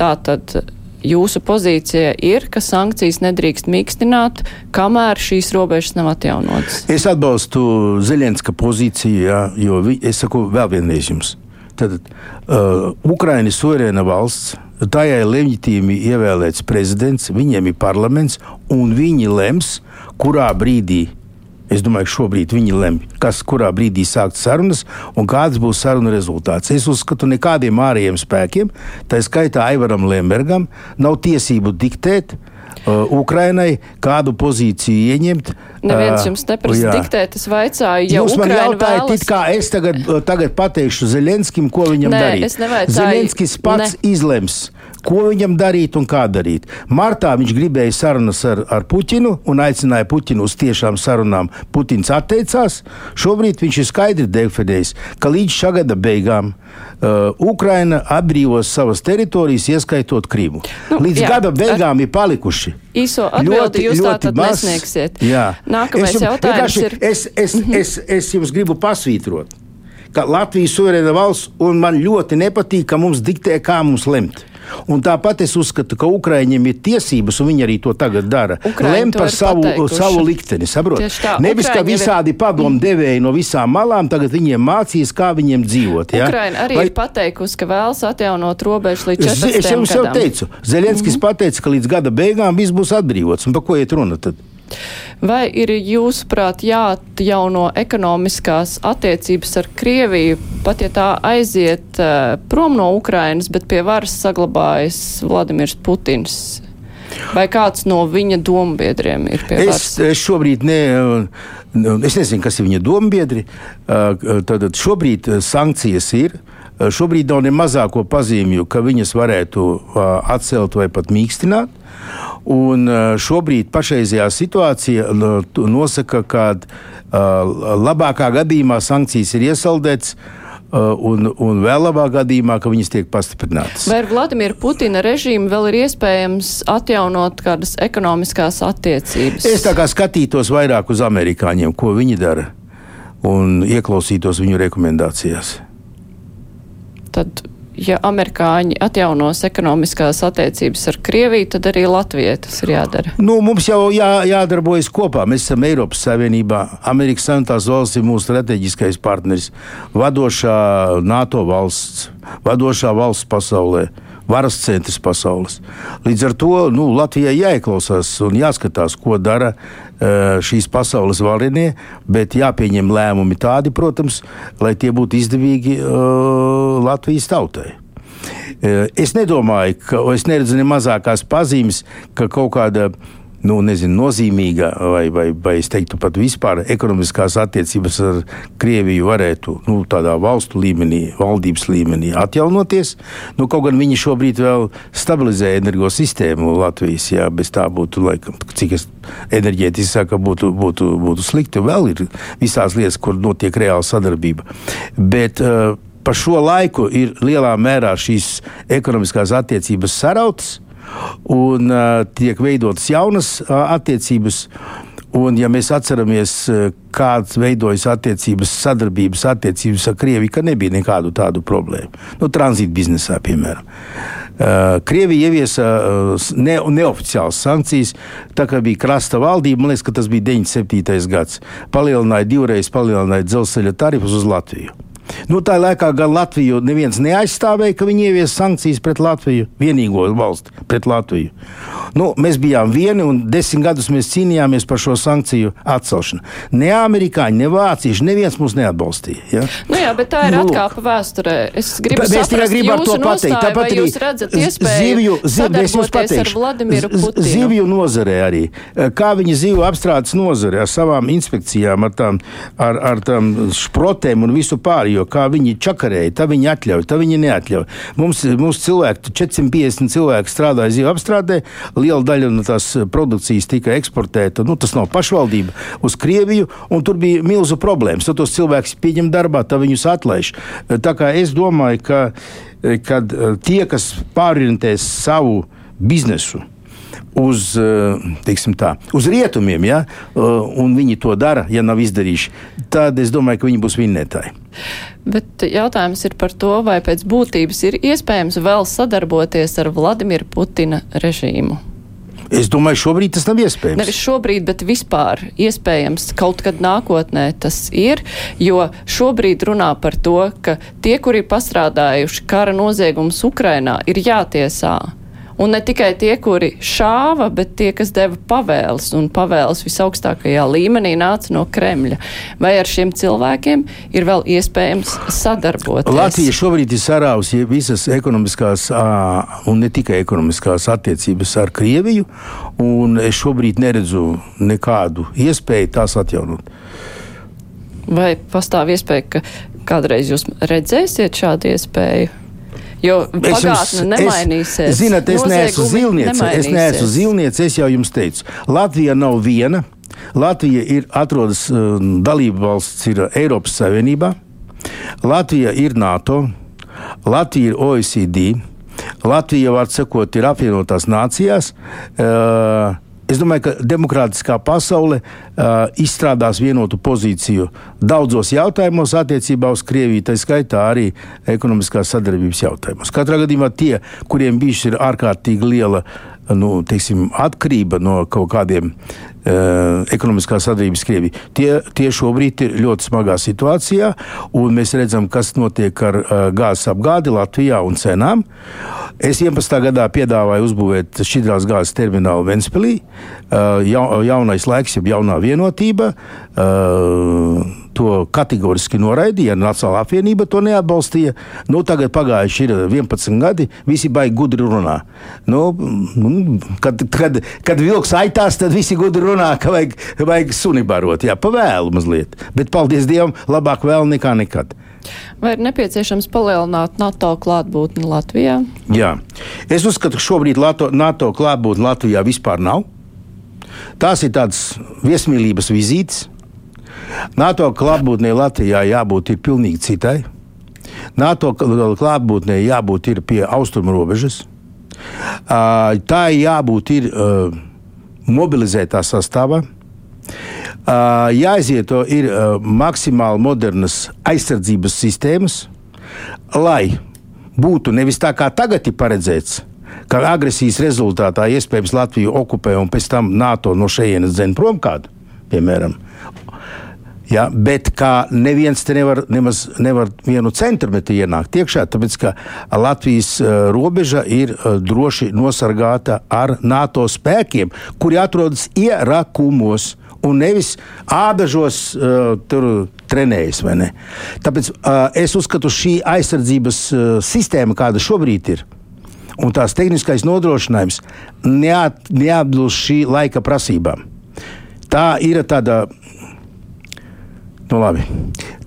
Tātad jūsu pozīcija ir, ka sankcijas nedrīkst mīkstināt, kamēr šīs robežas nav atjaunotas? Es atbalstu Zeļenska pozīciju, jā, jo vi, es saku vēl vienreiz jums. Tad uh, Ukraina ir suverēna valsts, tajā ir leģitīmi ievēlēts prezidents, viņiem ir parlaments, un viņi lems, kurā brīdī Es domāju, ka šobrīd viņi lemj, kas kurā brīdī sākt sarunas un kāds būs sarunu rezultāts. Es uzskatu, nekādiem ārējiem spēkiem, tā skaitā Aivaram Lembergam, nav tiesību diktēt. Uh, Ukrainai kādu pozīciju ieņemt. Neviens uh, jums neprasa uh, diktēt, es vaicāju, ja Jūs man jautājat, vēlas... it kā es tagad, uh, tagad pateikšu Zeļenskim, ko viņam Nē, darīt. Zeļenskis pats ne. izlems ko viņam darīt un kā darīt. Martā viņš gribēja sarunas ar, ar Puķinu un aicināja Puķinu uz tiešām sarunām. Putins atteicās. Šobrīd viņš ir skaidri definējis, ka līdz šā gada beigām uh, Ukraina atbrīvos savas teritorijas, ieskaitot Krīmu. Nu, līdz jā, gada beigām ar... ir palikuši. Īso atbildi jūs tātad nesniegsiet. Jā. Nākamais es, jautājums ir. Es, es, es, es, es jums gribu pasvītrot, ka Latvija ir suverēna valsts un man ļoti nepatīk, ka mums diktē, kā mums lemt. Un tāpat es uzskatu, ka Ukraiņiem ir tiesības, un viņi arī to tagad dara, lemt par savu, pateikuši. savu likteni. Tā, Nevis, ka visādi ir... padomu devēji no visām malām, tagad viņiem mācīs, kā viņiem dzīvot. Ja? Ukraina arī Vai... ir pateikusi, ka vēlas atjaunot robežu līdz 14. Es jums jau teicu, Zelenskis mm -hmm. pateica, ka līdz gada beigām viss būs atbrīvots. Un par ko iet runa tad? Vai ir jūsuprāt jāatjauno ekonomiskās attiecības ar Krieviju, pat ja tā aiziet uh, prom no Ukrainas, bet pie varas saglabājas Vladimirs Putins? Vai kāds no viņa dombiedriem ir pie varas? Es, es šobrīd ne, es nezinu, kas ir viņa dombiedri. Tad šobrīd sankcijas ir. Šobrīd nav ne mazāko pazīmju, ka viņas varētu atcelt vai pat mīkstināt. Un šobrīd pašreizējā situācija nosaka, ka labākā gadījumā sankcijas ir iesaldētas. Un, un vēl labā gadījumā, ka viņas tiek pastiprinātas. Vai ar Vladimiru Putina režīmu vēl ir iespējams atjaunot kādas ekonomiskās attiecības? Es tā kā skatītos vairāk uz amerikāņiem, ko viņi dara, un ieklausītos viņu rekomendācijās tad, ja amerikāņi atjaunos ekonomiskās attiecības ar Krieviju, tad arī Latvijai tas ir jādara. Nu, mums jau jā, jādarbojas kopā. Mēs esam Eiropas Savienībā. Amerikas Savienotās valsts ir mūsu strateģiskais partneris, vadošā NATO valsts, vadošā valsts pasaulē varas centrs pasaules. Līdz ar to nu, Latvijai jāieklausās un jāskatās, ko dara uh, šīs pasaules varenie, bet jāpieņem lēmumi tādi, protams, lai tie būtu izdevīgi uh, Latvijas tautai. Uh, es nedomāju, ka es neredzu ne mazākās pazīmes, ka kaut kāda uh, nu, nezinu, nozīmīga vai, vai, vai es teiktu pat vispār ekonomiskās attiecības ar Krieviju varētu nu, tādā valstu līmenī, valdības līmenī atjaunoties. Nu, kaut gan viņi šobrīd vēl stabilizē energosistēmu Latvijas, jā, bez tā būtu, laikam, cik es enerģētiski saku, būtu, būtu, būtu slikti. Vēl ir visās lietas, kur notiek reāla sadarbība. Bet, uh, Pa šo laiku ir lielā mērā šīs ekonomiskās attiecības sarautas, un tiek veidotas jaunas attiecības. Un, ja mēs atceramies, kādas veidojas attiecības, sadarbības attiecības ar Krieviju, ka nebija nekādu tādu problēmu. Nu, tranzīta biznesā, piemēram. Uh, Krievija ieviesa uh, ne, neoficiālas sankcijas, tā kā bija krasta valdība. Man liekas, ka tas bija 97. gads. Palielināja divreiz palielināja dzelzceļa tarifus uz Latviju. Nu, tā laikā gan Latviju neviens neaizstāvēja, ka viņi ievies sankcijas pret Latviju, vienīgo valsti pret Latviju. Nu, mēs bijām vieni un desmit gadus mēs cīnījāmies par šo sankciju atcelšanu. Ne amerikāņi, ne vācieši, neviens mūs neatbalstīja. Ja? Nu jā, bet tā ir nu, atkāpa vēsturē. Es gribu mēs tikai gribam to pateikt. Tāpat arī jūs redzat iespēju zivju, pateikšu, zivju nozarē arī. Kā viņi zivju apstrādes nozare ar savām inspekcijām, ar tām, ar, ar tām šprotēm un visu pārējo, kā viņi čakarēja, tā viņi atļauj, tā viņi neatļauj. Mums, mums cilvēki, 450 cilvēki strādāja zivju apstrādē, liela daļa no tās produkcijas tika eksportēta, nu tas nav pašvaldība, uz Krieviju, un tur bija milzu problēmas. Tad tos cilvēkus pieņem darbā, tā viņus atlaiž. Tā kā es domāju, ka kad tie, kas pārorientēs savu biznesu, uz, tā, uz rietumiem, ja, un viņi to dara, ja nav izdarījuši, tad es domāju, ka viņi būs vinnētāji. Bet jautājums ir par to, vai pēc būtības ir iespējams vēl sadarboties ar Vladimiru Putina režīmu. Es domāju, šobrīd tas nav iespējams. Nevis šobrīd, bet vispār iespējams kaut kad nākotnē tas ir, jo šobrīd runā par to, ka tie, kuri pastrādājuši kara noziegumus Ukrainā, ir jātiesā. Un ne tikai tie, kuri šāva, bet tie, kas deva pavēles, un pavēles visaugstākajā līmenī nāca no Kremļa. Vai ar šiem cilvēkiem ir vēl iespējams sadarboties? Latvija šobrīd ir sarāvusi visas ekonomiskās, un ne tikai ekonomiskās attiecības ar Krieviju, un es šobrīd neredzu nekādu iespēju tās atjaunot. Vai pastāv iespēja, ka kādreiz jūs redzēsiet šādu iespēju? Jo pagātne nemainīsies. Es, zināt, es neesmu zilniece. Es neesmu zilniece, es jau jums teicu. Latvija nav viena. Latvija ir atrodas um, dalība valsts ir Eiropas Savienībā. Latvija ir NATO. Latvija ir OECD. Latvija, var sakot, ir apvienotās nācijās. Uh, Es domāju, ka demokrātiskā pasaule uh, izstrādās vienotu pozīciju daudzos jautājumos attiecībā uz Krieviju, tā skaitā arī ekonomiskās sadarbības jautājumos. Katrā gadījumā tie, kuriem bijusi ir ārkārtīgi liela nu, teiksim, atkarība no kaut kādiem uh, ekonomiskās sadarbības Krievija, tie, tie šobrīd ir ļoti smagā situācijā, un mēs redzam, kas notiek ar uh, gāzes apgādi Latvijā un cenām. Es 11. gadā piedāvāju uzbūvēt šķidrās gāzes terminālu Ventspilī. Uh, ja, jaunais laiks, jeb jaunā vienotība. Uh, to kategoriski noraidīja. Nacionālā apvienība to neatbalstīja. Nu, tagad pagājuši ir 11 gadi, visi baigi gudri runā. Nu, nu, kad, kad, kad vilks aitās, tad visi gudri runā, ka vajag, vajag suni barot. Jā, pavēlu mazliet. Bet paldies Dievam, labāk vēl nekā nekad. Vai ir nepieciešams palielināt NATO klātbūtni Latvijā? Jā, es uzskatu, ka šobrīd NATO, NATO klātbūtne Latvijā vispār nav. Tās ir tādas viesmīlības vizītes, NATO klātbūtnē Latvijā jābūt ir pilnīgi citai. NATO klātbūtnē jābūt ir pie austrumu robežas. Tā jābūt ir mobilizētā sastāvā. Jāizvieto ir maksimāli modernas aizsardzības sistēmas, lai būtu nevis tā kā tagad ir paredzēts, ka agresijas rezultātā iespējams Latviju okupē un pēc tam NATO no šejienes dzen prom kādu, piemēram. Ja, bet kā neviens te nevar, nemaz, nevar vienu centimetru ienākt iekšā, tāpēc ka Latvijas uh, robeža ir uh, droši nosargāta ar NATO spēkiem, kuri atrodas ierakumos un nevis ādažos uh, tur trenējas. Tāpēc uh, es uzskatu, šī aizsardzības uh, sistēma, kāda šobrīd ir, un tās tehniskais nodrošinājums neat, neatbilst šī laika prasībām. Tā ir tāda Nu, labi.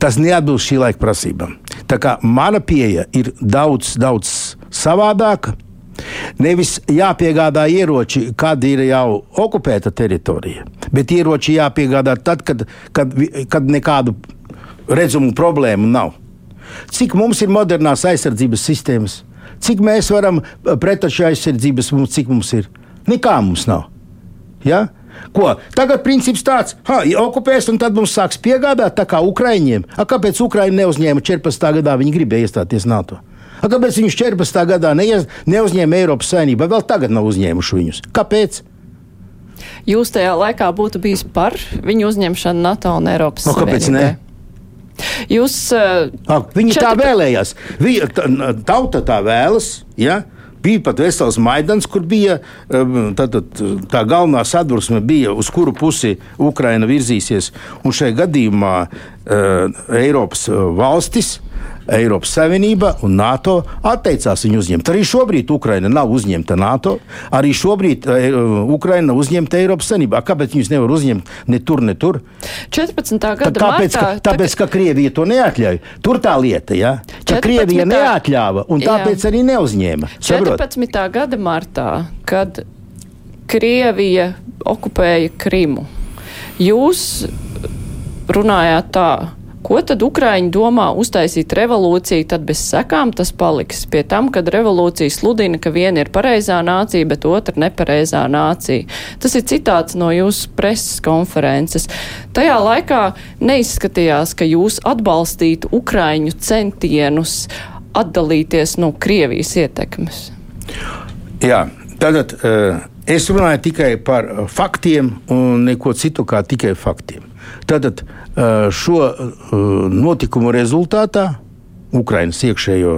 Tas neatbilst šī laika prasībām. Tā kā mana pieeja ir daudz, daudz savādāka. Nevis jāpiegādā ieroči, kad ir jau okupēta teritorija, bet ieroči jāpiegādā tad, kad, kad, kad nekādu redzumu problēmu nav. Cik mums ir modernās aizsardzības sistēmas, cik mēs varam pretoču aizsardzības, cik mums ir? Nekā mums nav. Ja? Ko? Tagad princips tāds, ka okupēs, un tad mums sāks piegādāt tā kā Ukraiņiem. A, kāpēc Ukraiņa neuzņēma 14. gadā? Viņi gribēja iestāties NATO. A, kāpēc viņi 14. gadā neies, neuzņēma Eiropas Savienību? Vēl tagad nav uzņēmuši viņus. Kāpēc? Jūs tajā laikā būtu bijis par viņu uzņemšanu NATO un Eiropas no, kāpēc Savienībai? ne? Jūs, uh, Ak, viņi četri... tā vēlējās. Viņa, tauta tā vēlas. Ja? Bija pat vesels maidans, kur bija um, tā, tā, tā galvenā sadursme, bija, uz kuru pusi Ukraina virzīsies. Un šajā gadījumā uh, Eiropas uh, valstis, Eiropas Savienība un NATO atteicās viņu uzņemt. Arī šobrīd Ukraina nav uzņemta NATO, arī šobrīd uh, Ukraina nav uzņemta Eiropas Savienībā. Kāpēc viņus nevar uzņemt ne tur, ne tur? 14. Tad gada Kāpēc, martā, ka, tāpēc, ka Krievija to neatļauj. Tur tā lieta, ja? ka 14. Krievija neatļāva un tāpēc Jā. arī neuzņēma. Saprot? 14. gada martā, kad Krievija okupēja Krimu, jūs runājāt tā. Ko tad Ukraiņi domā uztaisīt revolūciju, tad bez sekām tas paliks pie tam, kad revolūcija sludina, ka viena ir pareizā nācija, bet otra nepareizā nācija. Tas ir citāts no jūsu preses konferences. Tajā laikā neizskatījās, ka jūs atbalstītu Ukraiņu centienus atdalīties no Krievijas ietekmes. Jā, tātad uh, es runāju tikai par faktiem un neko citu kā tikai faktiem. Tātad šo notikumu rezultātā, Ukraiņas iekšējo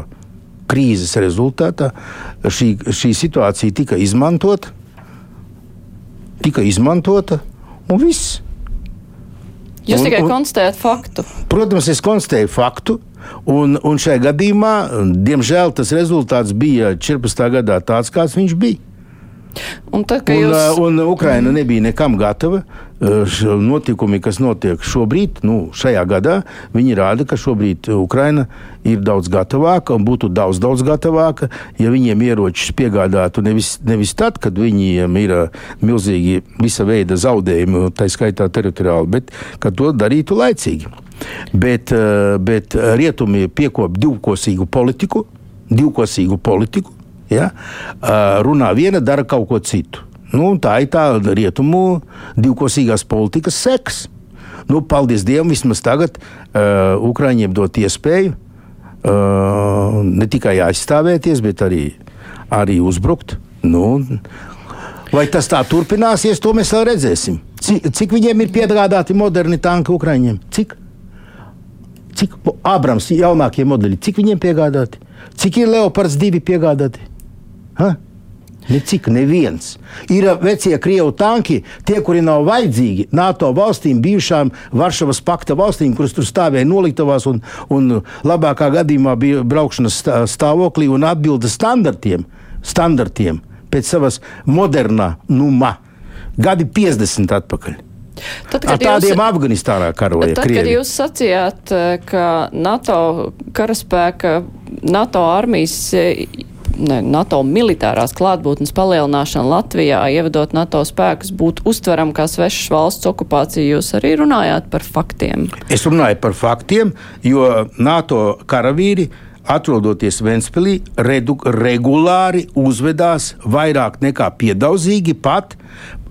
krīzes rezultātā, šī, šī situācija tika izmantota, tika izmantota un viss. Jūs Un- tikai un- konstatējat faktu. Protams, es konstatēju faktu, un, un šajā gadījumā, diemžēl, tas rezultāts bija 14. gadā tāds, kāds viņš bija. Un kad Un, jūs. jūs... un Ukraina nebija nekam gatava. Š- Notikumi, kas notiek šobrīd, nu, šajā gadā, viņi rāda, ka šobrīd Ukraina ir daudz gatavāka un būtu daudz, daudz gatavāka, ja viņiem ieročus piegādātu nevis, nevis tad, kad viņiem ir ā, milzīgi visa veida zaudējumi, tā skaitā teritoriāli, bet kad to darītu laicīgi. Bet, bet rietumi piekop divkosīgu politiku, divkosīgu politiku, ja? Runā viena, dara kaut ko citu. Nu, tā ir tā rietumu divkosīgās politikas seks. Nu, paldies Dievam, vismaz tagad uh, Ukrāņiem dot iespēju uh, ne tikai aizstāvēties, bet arī, arī uzbrukt. Nu, Vai tas tā turpināsies, to mēs vēl redzēsim. Cik, cik viņiem ir piegādāti moderni tanki Ukraiņiem? Cik? Cik Abrams jaunākie modeļi, cik viņiem piegādāti? Cik ir Leopards divi piegādāti? Ha? Necik, neviens. Ir vecie krievu tanki, tie, kuri nav vajadzīgi NATO valstīm, bijušām Varšavas pakta valstīm, kuras tur stāvēja noliktavās un, un labākā gadījumā bija braukšanas stāvoklī un atbilda standartiem, standartiem pēc savas modernā numa. Gadi 50 atpakaļ. Tad, Ar tādiem jūs, Afganistānā karoja. Tad, Krievi. kad jūs sacījāt, ka NATO karaspēka, NATO armijas ne, NATO militārās klātbūtnes palielināšana Latvijā, ievedot NATO spēkus, būtu uztverama kā svešas valsts okupācija. Jūs arī runājāt par faktiem. Es runāju par faktiem, jo NATO karavīri atrodoties Ventspīlī, regulāri uzvedās vairāk nekā piedaudzīgi pat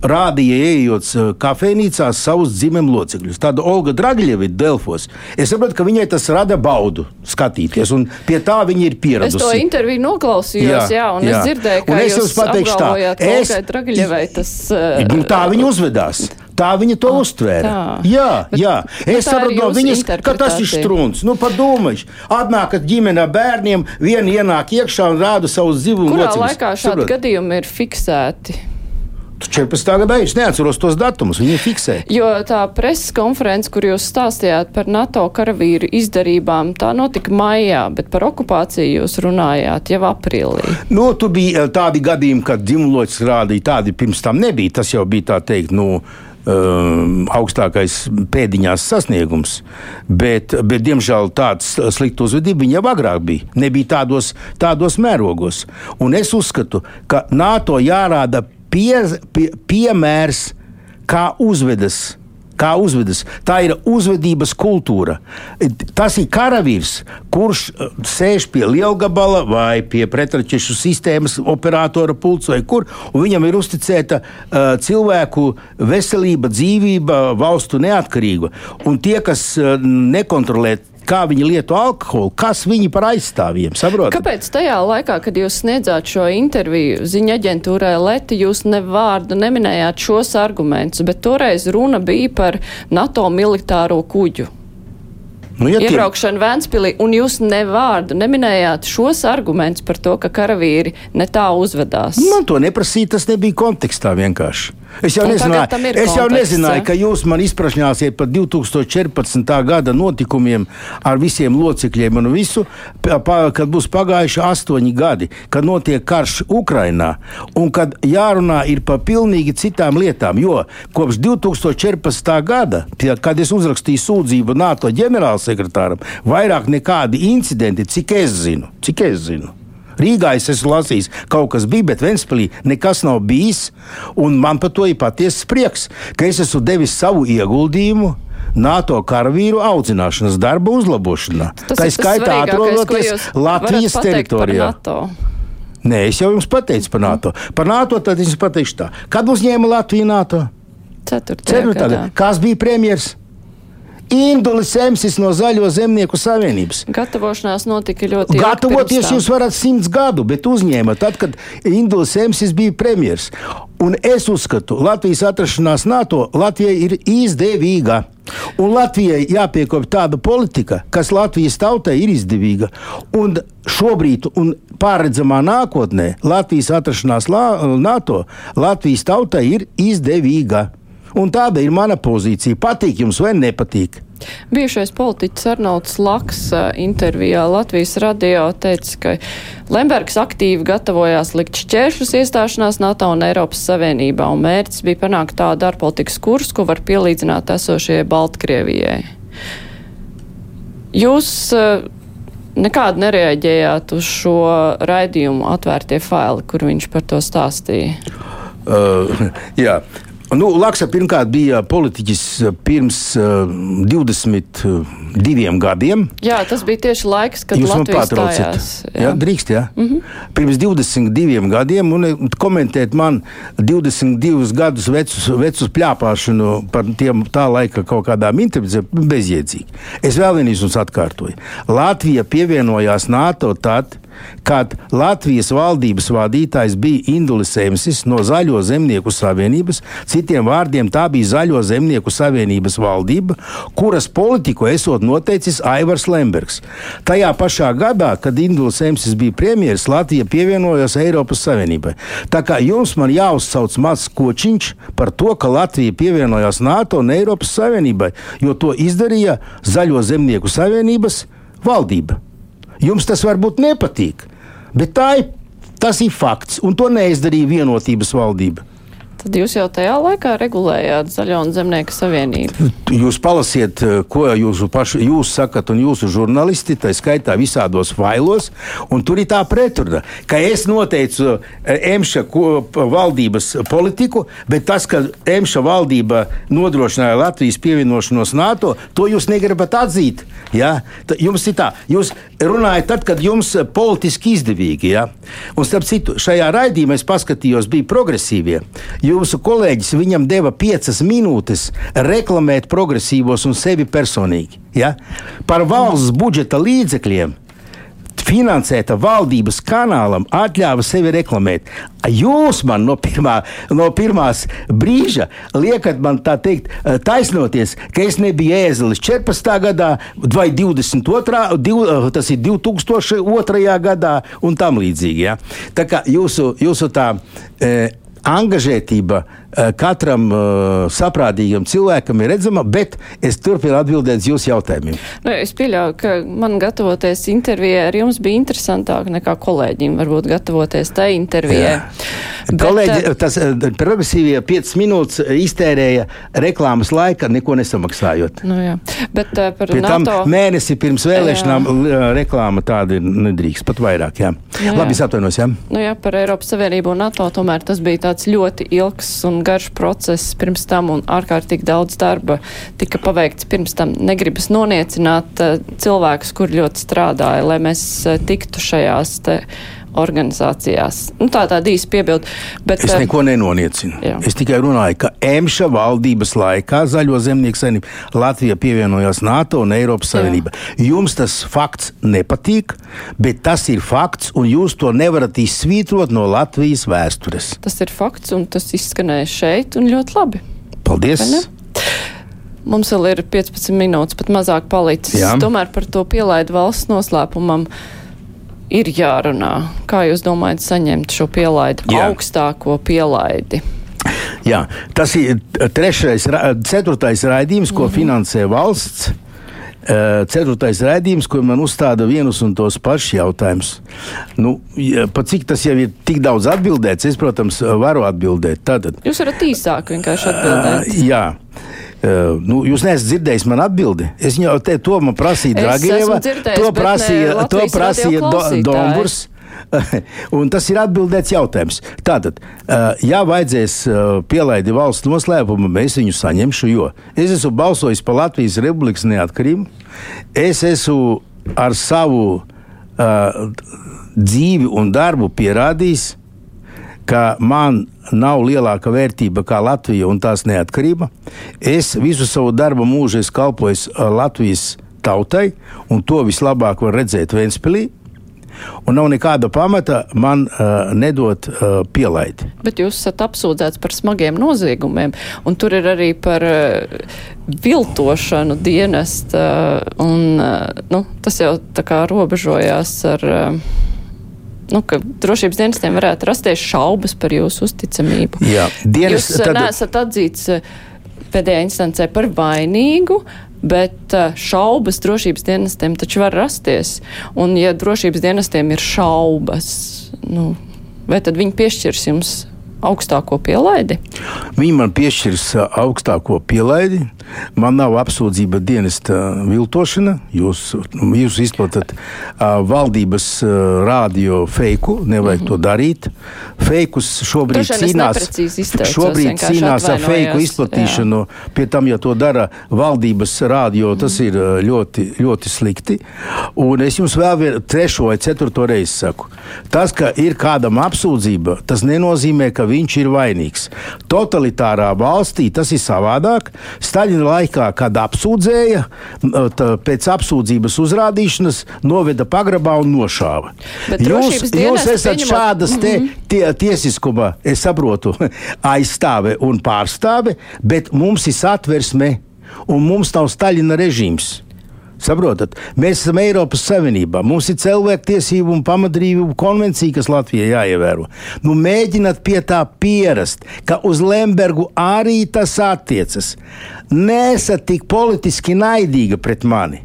rādīja, ejot uh, kafejnīcā, savus dzimumu locekļus. Tāda Olga Dragļeva ir Delfos. Es saprotu, ka viņai tas rada baudu skatīties, un pie tā viņa ir pieradusi. Es to interviju noklausījos, jā, jā un jā. es dzirdēju, ka un es jums pateikšu tā, es, Dragļevai tas. Nu, tā viņa uzvedās. Tā viņa to oh, uztvēra. Tā. Jā, Bet, jā. es saprotu no viņas, ka tas ir strūns. Nu, padomājiet, atnākat ģimenē bērniem, viena ienāk iekšā un rāda savus dzīvumu. Kurā locekļus. laikā šādi gadījumi ir fiksēti? 14. gadā es neatceros tos datumus, viņi fiksē. Jo tā preses konference, kur jūs stāstījāt par NATO karavīru izdarībām, tā notika maijā, bet par okupāciju jūs runājāt jau aprīlī. Nu, tur bija eh, tādi gadījumi, kad dzimumloķis rādīja, tādi pirms tam nebija. Tas jau bija tā teikt, nu, Um, augstākais pēdiņās sasniegums, bet, bet diemžēl tāds slikts uzvedība jau agrāk bija. Nebija tādos, tādos mērogos. Un es uzskatu, ka NATO jārāda pie, pie, piemērs, kā uzvedas. Kā uzvedas. Tā ir uzvedības kultūra. Tas ir karavīrs, kurš uh, sēž pie lielgabala vai pie pretraķešu sistēmas operatora pults vai kur, un viņam ir uzticēta uh, cilvēku veselība, dzīvība, valstu neatkarība. Un tie, kas uh, nekontrolē kā viņi lieto alkoholu, kas viņi par aizstāvjiem. Saprotat? Kāpēc tajā laikā, kad jūs sniedzāt šo interviju ziņa aģentūrai Leti, jūs ne vārdu neminējāt šos argumentus, bet toreiz runa bija par NATO militāro kuģu? Nu, ja iebraukšanu Vēnspilī, un jūs nevārdu neminējāt šos argumentus par to, ka karavīri ne tā uzvedās. Man to neprasīja, tas nebija kontekstā vienkārši. Es jau, nezināju, es jau nezināju, ka jūs man izprašņāsiet par 2014. gada notikumiem ar visiem locekļiem un visu, kad būs pagājuši astoņi gadi, kad notiek karš Ukrainā un kad jārunā ir par pilnīgi citām lietām. Jo kopš 2014. gada, kad es uzrakstīju sūdzību NATO ģenerālsekretāram, vairāk nekādi incidenti, cik es zinu, cik es zinu Rīgā es esmu lasījis, kaut kas bija, bet Ventspīlī nekas nav bijis. Man par to ir patiesas prieks, ka es esmu devis savu ieguldījumu. NATO karavīru audzināšanas darba uzlabošanā. Tas Tā ir skaitā atrodoties Latvijas teritorijā. Nē, es jau jums pateicu par NATO. Par NATO tad es pateikšu tā. Kad uzņēma Latviju NATO? Ceturtajā gadā. Kas bija premjeras? Indulis Emsis no Zaļo zemnieku savienības. Gatavošanās notika ļoti ilgi. Gatavoties jūs varat simts gadu, bet uzņēma tad, kad Indulis Emsis bija premjers. Un es uzskatu, Latvijas atrašanās NATO Latvijai ir izdevīga. Un Latvijai jāpiekopja tāda politika, kas Latvijas tautai ir izdevīga. Un šobrīd, un pārredzamā nākotnē, Latvijas atrašanās NATO Latvijas tautai ir izdevīga. Un tāda ir mana pozīcija. Patīk jums vai nepatīk? Bijušais politiķis Arnolds Laks intervijā Latvijas radio teica, ka Lembergs aktīvi gatavojās likt šķēršus iestāšanās NATO un Eiropas Savienībā, un mērķis bija panākt tādu ārpolitikas kursu, ko var pielīdzināt esošajai Baltkrievijai. Jūs nekādu nereaģējāt uz šo raidījumu atvērtie faili, kur viņš par to stāstīja? Uh, jā, Nu, Laksa pirmkārt bija politiķis pirms uh, 20, diviem gadiem. Jā, tas bija tieši laiks, kad Jūs man Latvija pārtraucat. stājās. Jā, drīkst, jā. Mm -hmm. Pirms 22 gadiem, un eh, komentēt man 22 gadus vecus, vecus pļāpāšanu par tiem tā laika kaut kādām intervijām, bezjēdzīgi. Es vēl vienreiz jums atkārtoju. Latvija pievienojās NATO tad, kad Latvijas valdības vadītājs bija Indulis Emsis no Zaļo zemnieku savienības. Citiem vārdiem tā bija Zaļo zemnieku savienības valdība, kuras politiku esot noteicis Aivars Lembergs. Tajā pašā gadā, kad Indulis Emsis bija premjeras, Latvija pievienojās Eiropas Savienībai. Tā kā jums man jāuzsauc mazs kočiņš par to, ka Latvija pievienojās NATO un Eiropas Savienībai, jo to izdarīja Zaļo zemnieku savienības valdība. Jums tas varbūt nepatīk, bet tā ir, tas ir fakts, un to neizdarīja vienotības valdība. Tad jūs jau tajā laikā regulējāt Zaļo un Zemnieku savienību. Jūs palasiet, eh, ko jūsu paši jūs sakat, un jūsu žurnālisti, tā skaitā visādos failos, un tur ir tā pretruna, ka es noteicu eh, Emša valdības politiku, bet tas, ka Emša valdība nodrošināja Latvijas pievienošanos NATO, to jūs negribat atzīt. Ja? Jums ir tā, jūs runājat tad, kad jums politiski izdevīgi. Ja? Un starp citu, šajā raidījumā es paskatījos, bija progresīvie. Jūsu kolēģis viņam deva piecas minūtes reklamēt progresīvos un sevi personīgi. Ja? Par valsts budžeta līdzekļiem finansēta valdības kanālam atļāva sevi reklamēt. Jūs man no, pirmā, no pirmās brīža liekat man tā teikt, eh, taisnoties, ka es nebiju ēzelis 14. gadā vai 22. Div, eh, tas ir 2002. gadā un tam līdzīgi. Ja? Tā kā jūsu, jūsu tā. E, Angažētība eh, katram uh, saprātīgam cilvēkam ir redzama, bet es turpinu atbildēt uz jūsu jautājumiem. Nu, es pieļauju, ka man gatavoties intervijai ar jums bija interesantāk nekā kolēģim varbūt gatavoties tai intervijai. Bet, Kolēģi, eh, tas eh, progresīvie 5 minūtes iztērēja reklāmas laika, neko nesamaksājot. Nu, jā. Bet uh, par Pie NATO. mēnesi pirms vēlēšanām l- reklāma tāda nedrīkst, pat vairāk. Jā. Jā, Labi, jā. es atvainojos. Jā. Nu jā, par Eiropas Savienību un NATO tomēr tas bija tāds ļoti ilgs un garš process pirms tam un ārkārtīgi daudz darba tika paveikts pirms tam. Negribas noniecināt uh, cilvēkus, kur ļoti strādāja, lai mēs uh, tiktu šajās te organizācijās. Nu, tā tāda īsa piebilda. Bet, Es eh, neko nenoniecinu. Jā. Es tikai runāju, ka Emša valdības laikā Zaļo zemnieku savienība Latvija pievienojās NATO un Eiropas Jā. Savienībai. Jums tas fakts nepatīk, bet tas ir fakts, un jūs to nevarat izsvītrot no Latvijas vēstures. Tas ir fakts un tas izskanēja šeit un ļoti labi. Paldies! Mums vēl ir 15 minūtes, pat mazāk palicis. Jā. Tomēr par to pielaidu valsts noslēpumam ir jārunā. Kā jūs domājat saņemt šo pielaidu, Jā. augstāko pielaidi? Jā, tas ir trešais, ceturtais raidījums, ko finansē valsts. Eh, Ceturtais raidījums, kur man uzstāda vienus un tos pašus jautājumus. Nu, pat cik tas jau ir tik daudz atbildēts, es, protams, varu atbildēt. Tātad, Jūs varat īsāk vienkārši atbildēt. Uh, jā. Uh, nu, jūs neesat dzirdējis man atbildi. Es jau te to man prasīju, Dragieva. To bet ne prasīja, to prasīja do. Domburs. Un tas ir atbildēts jautājums. Tātad, uh, ja vajadzēs uh, pielaidi valsts noslēpumu, es viņu saņemšu, jo es esmu balsojis par Latvijas Republikas neatkarību. Es esmu ar savu dzīvi un darbu pierādījis, ka man nav lielāka vērtība kā Latvija un tās neatkarība. Es visu savu darbu mūžu esmu kalpojis Latvijas tautai, un to vislabāk var redzēt Vēnspilī. Un nav nekāda pamata man uh, nedot uh, pielaidi. Bet jūs esat apsūdzēts par smagiem noziegumiem, un tur ir arī par uh, viltošanu dienesta, un uh, nu, tas jau tā kā robežojās ar. Uh, Nu, ka drošības dienestiem varētu rasties šaubas par jūsu uzticamību. Jā, dienas, Jūs tad... neesat atzīts eh, pēdējā instancē par vainīgu, bet eh, šaubas drošības dienestiem taču var rasties. Un ja drošības dienestiem ir šaubas, nu, vai tad viņi piešķirs jums augstāko pielaidi? Viņi man piešķirs ā, augstāko pielaidi. Man nav apsūdzība dienesta viltošana. Jūs, jūs izplatat uh, valdības uh, rādio feiku, nevajag mm -hmm. to darīt. Feikus šobrīd cīnās, šobrīd cīnās ar feiku izplatīšanu. Jā. Pie tam, ja to dara valdības rādio, tas mm. ir ļoti, ļoti slikti. Un es jums vēl vien, trešo vai ceturto reizi saku, tas, ka ir kādam apsūdzība, tas nenozīmē, ka viņš ir vainīgs. Totalitārā valstī tas ir savādāk. Staļina laikā, kad apsūdzēja, pēc apsūdzības uzrādīšanas noveda pagrabā un nošāva. Bet jūs, jūs esat pieņemot... šādas te, mhm. tie, tiesiskuma, es saprotu, aizstāve un pārstāve, bet mums ir satversme un mums nav Staļina režīms. Saprotat, mēs esam Eiropas Savienībā. Mums ir cilvēktiesību un pamatbrīvību konvencija, kas Latvijai jāievēro. Nu, mēģināt pie tā pierast, ka uz Lembergu arī tas attiecas nesat tik politiski naidīga pret mani.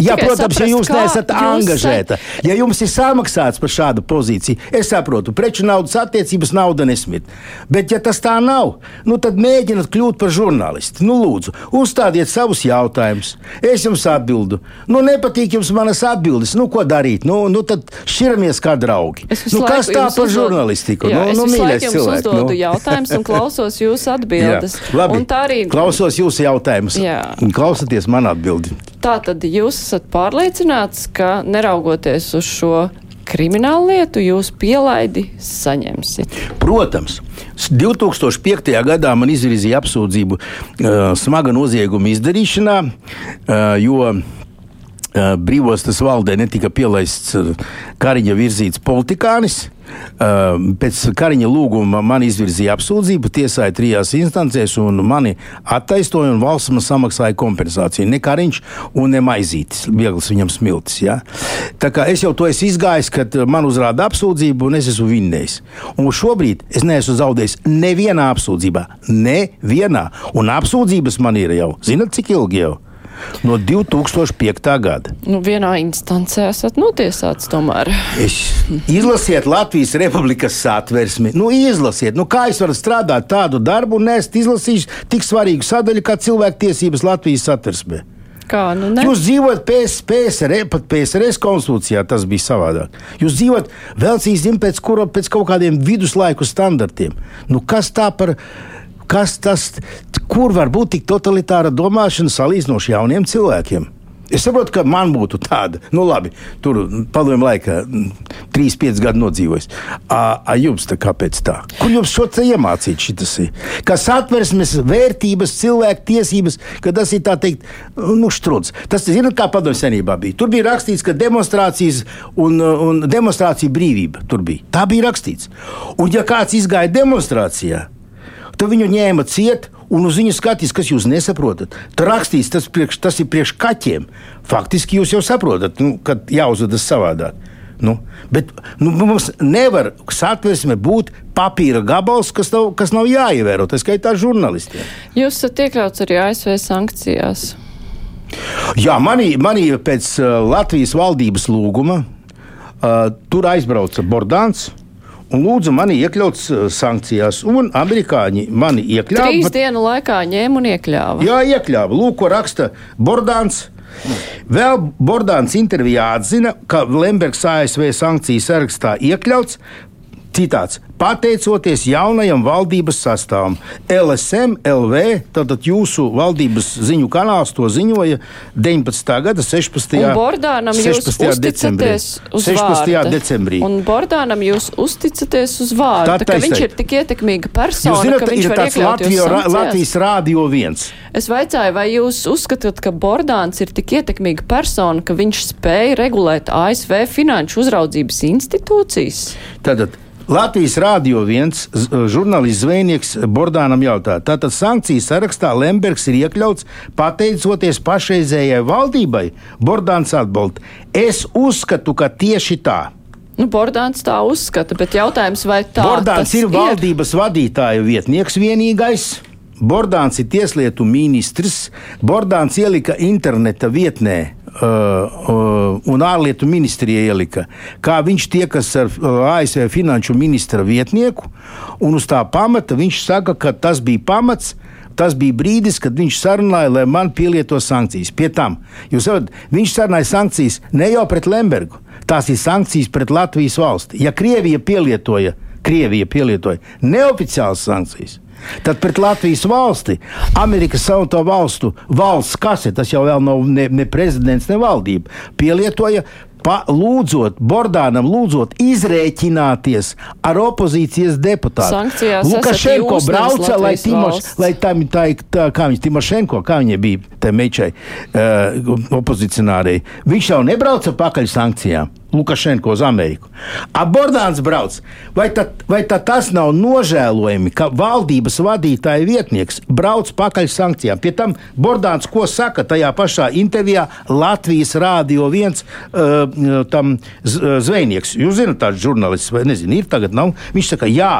Jā, protams, saprast, ja jūs neesat jūs angažēta, set... ja jums ir samaksāts par šādu pozīciju, es saprotu, preču naudas attiecības nauda nesmit. Bet, ja tas tā nav, nu, tad mēģiniet kļūt par žurnālistu. Nu, lūdzu, uzstādiet savus jautājumus. Es jums atbildu. Nu, nepatīk jums manas atbildes. Nu, ko darīt? Nu, nu tad šķiramies kā draugi. Nu, kas tā par žurnālistiku? Jā, nu, nu, mīļais cilvēks. Es uzdodu nu. jautājumus un klausos jūsu atbildes. Jā, labi, un tā arī klausos jūsu jautājumus. Klausieties man atbildi. Tā tad jūs esat pārliecināts, ka neraugoties uz šo kriminālu lietu, jūs pielaidi saņemsiet? Protams. 2005. gadā man izvirzīja apsūdzību uh, smaga nozieguma izdarīšanā, uh, jo uh, brīvostas valdē netika pielaists uh, Kariņa virzīts politikānis. Ehm, pēc Kariņa lūguma man izvirzīja apsūdzību, tiesāja trijās instancēs, un mani attaisnoja, un valsts man samaksāja kompensāciju. Ne Kariņš ne Maizītis, viegls viņam smiltis. Ja? Tā kā es jau to esmu izgājis, kad man uzrāda apsūdzību, un es esmu vinnējis. Un šobrīd es neesmu zaudējis nevienā apsūdzībā, nevienā. Un apsūdzības man ir jau, zinat, cik ilgi jau? No 2005. gada. Nu, vienā instancē esat notiesāts tomēr. Es, izlasiet Latvijas Republikas satversmi. Nu, izlasiet, nu, kā es varu strādāt tādu darbu un nest izlasījis tik svarīgu sadaļu kā cilvēktiesības Latvijas satversmē. Kā, nu ne? Jūs dzīvojat PS, PSR, pat PSRS konstitūcijā, tas bija savādāk. Jūs dzīvojat vēl cīsim pēc, kura, pēc kaut kādiem viduslaiku standartiem. Nu, kas tā par kas tas, kur var būt tik totalitāra domāšana salīdzinoši jauniem cilvēkiem? Es saprotu, ka man būtu tāda, nu, labi, tur padomju laikā, 3-5 gadi nodzīvojis. A jums tā kāpēc tā? Kur jums šo te iemācīt šitas? Kas atversmes vērtības, cilvēku tiesības, ka tas ir tā teikt, nu, štruds. Tas, zināt, kā padomju senībā bija. Tur bija rakstīts, ka demonstrācijas un, un demonstrācija brīvība tur bija. Tā bija rakstīts. Un ja kāds izgāja demonstrācijā, tad viņu ņēma ciet un uz viņu skatīs, kas jūs nesaprotat. Tur rakstīts, tas, priekš, tas ir priekš kaķiem. Faktiski jūs jau saprotat, nu, ka jāuzvedas savādāk. Nu, bet nu, mums nevar satversme būt papīra gabals, kas nav, kas nav jāievēro. Tā skaitā žurnālistiem. Jūs esat iekļauts arī ASV sankcijās. Jā, manī, manī pēc uh, Latvijas valdības lūguma uh, tur aizbrauca Bordāns un lūdzu mani iekļaut sankcijās. Un amerikāņi mani iekļāva. Trīs bet... dienu laikā ņēma un iekļāva. Jā, iekļāva. Lūk, ko raksta Bordāns. Vēl Bordāns intervijā atzina, ka Lembergs ASV sankciju sarakstā iekļauts citāts pateicoties jaunajam valdības sastāvam. LSM, LV, tātad jūsu valdības ziņu kanāls to ziņoja 19. gada 16. Un Bordānam 16. decembrī. Uz 16. Vārda. decembrī. Un Bordānam jūs uzticaties uz vārdu, tā, ka viņš ir tik ietekmīga persona, jūs zināt, ka viņš ir var tāds Latviju, ra, Latvijas rādio viens. Es vaicāju, vai jūs uzskatāt, ka Bordāns ir tik ietekmīga persona, ka viņš spēja regulēt ASV finanšu uzraudzības institūcijas? Tātad Latvijas Rādio viens žurnālists zvejnieks Bordānam jautā, tātad sankciju sarakstā Lembergs ir iekļauts pateicoties pašreizējai valdībai. Bordāns atbild, es uzskatu, ka tieši tā. Nu, Bordāns tā uzskata, bet jautājums, vai tā Bordāns ir, ir valdības vadītāja vietnieks vienīgais. Bordāns ir tieslietu ministrs. Bordāns ielika interneta vietnē un ārlietu ministrija ielika, kā viņš tiekas ar uh, ASV finanšu ministra vietnieku, un uz tā pamata viņš saka, ka tas bija pamats tas bija brīdis, kad viņš sarunāja, lai man pielieto sankcijas. Pie tam, jūs saprotat, viņš sarunāja sankcijas ne jau pret Lembergu, tās ir sankcijas pret Latvijas valsti. Ja Krievija pielietoja, Krievija pielietoja neoficiālas sankcijas, Tad pret Latvijas valsti, Amerikas Savienoto Valstu valsts kase, tas jau nav ne, ne prezidents, ne valdība, pielietoja pa, lūdzot Bordānam, lūdzot izrēķināties ar opozīcijas deputātu. Sankcijās Lukašenko brauca, lai, Timoš, lai tam, tā, tā, kā viņš Timošenko, kā viņai bija, tā mečai, uh, opozicionārei, viņš jau nebrauca pakaļ sankcijām. Lukašenko uz Ameriku. A Bordāns brauc. Vai tad, vai tad tas nav nožēlojami, ka valdības vadītāja vietnieks brauc pakaļ sankcijām? Pie tam Bordāns ko saka tajā pašā intervijā Latvijas Rādio 1 uh, tam z- zvejnieks. Jūs zināt, tāds žurnālists, vai nezinu, ir tagad nav. Viņš saka, jā,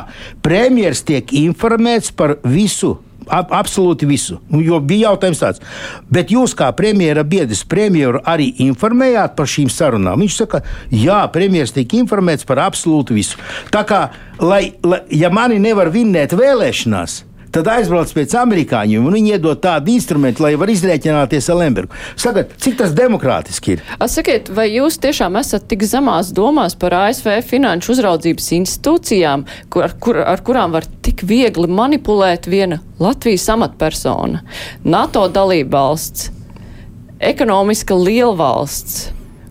premjeras tiek informēts par visu. Ab, absolūti visu. Nu, jo bija jautājums tāds, bet jūs, kā premjera biedrs, premjeru arī informējāt par šīm sarunām? Viņš saka, jā, premjeras tiek informēts par absolūti visu. Tā kā, lai, lai, ja mani nevar vinnēt vēlēšanās, tad aizbrauc pēc amerikāņiem un viņi iedod tādu instrumentu, lai var izrēķināties ar Lembergu. Sakiet, cik tas demokrātiski ir? Sakiet, vai jūs tiešām esat tik zemās domās par ASV finanšu uzraudzības institūcijām, kur, ar, kur, ar kurām var tik viegli manipulēt viena Latvijas amatpersona, NATO dalība valsts, ekonomiska lielvalsts,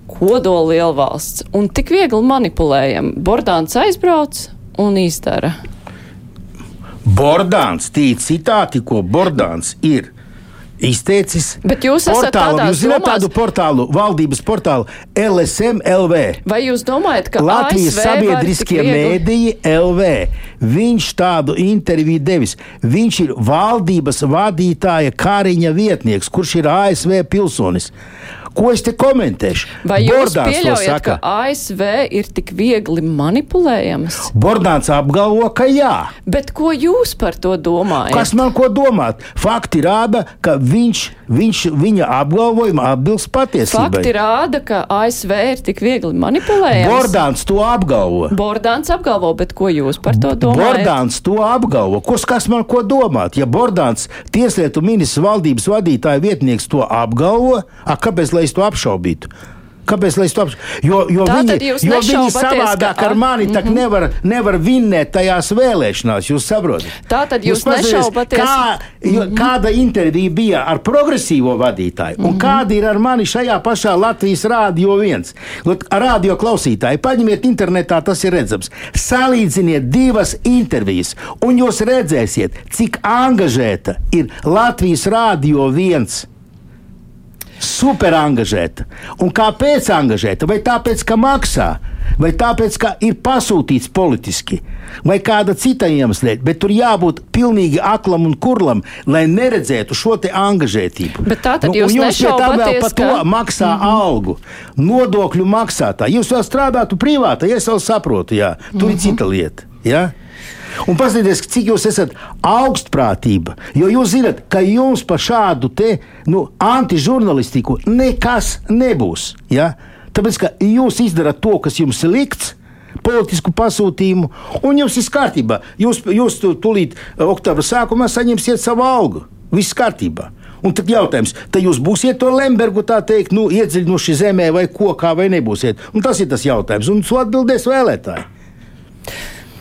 kodola lielvalsts un tik viegli manipulējam? Bordāns aizbrauc un izdara. Bordāns, tī citāti, ko Bordāns ir. Izteicis Bet jūs esat tādās jūs zināt domās- tādu portālu, valdības portālu LSM LV. Vai jūs domājat, ka Latvijas ASV sabiedriskie mēdīji LV. Viņš tādu interviju devis. Viņš ir valdības vadītāja Kāriņa vietnieks, kurš ir ASV pilsonis. Ko es te komentēšu? Vai jūs Bordāns pieļaujat, ka ASV ir tik viegli manipulējams? Bordāns apgalvo, ka jā. Bet ko jūs par to domājat? Kas man ko domāt? Fakti rāda, ka viņš, viņš viņa apgalvojuma atbilst patiesībai. Fakti rāda, ka ASV ir tik viegli manipulējams. Bordāns to apgalvo. Bordāns apgalvo, bet ko jūs par to domājat? Bordāns to apgalvo. Ko, kas man ko domāt? Ja Bordāns, tieslietu ministrs, valdības vadītāja vietnieks to apgalvo, a, kāpēc lai es to apšaubītu? Kāpēc lai es to apšaubītu? Jo, jo Tātad viņi, jūs jo viņi savādāk ka- ar mani Mhm. mm -hmm. nevar, nevar vinnēt tajās vēlēšanās. Jūs saprotat? Tātad jūs paskatieties, nešaubaties- Kā, jo, kāda intervija bija ar progresīvo vadītāju un kāda ir ar mani šajā pašā Latvijas rādio viens? Lut, Rādio klausītāji, paņemiet internetā, tas ir redzams. Salīdziniet divas intervijas, un jūs redzēsiet, cik angažēta ir Latvijas rādio viens. Super angažēta. Un kāpēc angažēta? Vai tāpēc, ka maksā, vai tāpēc, ka ir pasūtīts politiski, vai kāda cita iemesla, bet tur jābūt pilnīgi aklam un kurlam, lai neredzētu šo te angažētību. Bet tā tad un jūs jūs tam vēl par to ka- maksā mm -hmm. algu, nodokļu maksātāji. Jūs vēl strādātu privātā, ja es vēl saprotu, jā, tur mm -hmm. ir cita lieta. Jā? Un paskatieties, cik jūs esat augstprātība. Jo jūs zināt, ka jums par šādu te, nu, antižurnālistiku nekas nebūs. Ja? Tāpēc, ka jūs izdarāt to, kas jums ir likts, politisku pasūtījumu, un jums ir kārtībā. Jūs, jūs tūlīt eh, oktobra sākumā saņemsiet savu algu. Viss kārtībā. Un tad jautājums, tad jūs būsiet to Lembergu, tā teikt, nu, iedziļinoši zemē vai kokā, vai nebūsiet? Un tas ir tas jautājums, un to atbildēs vēlētāji.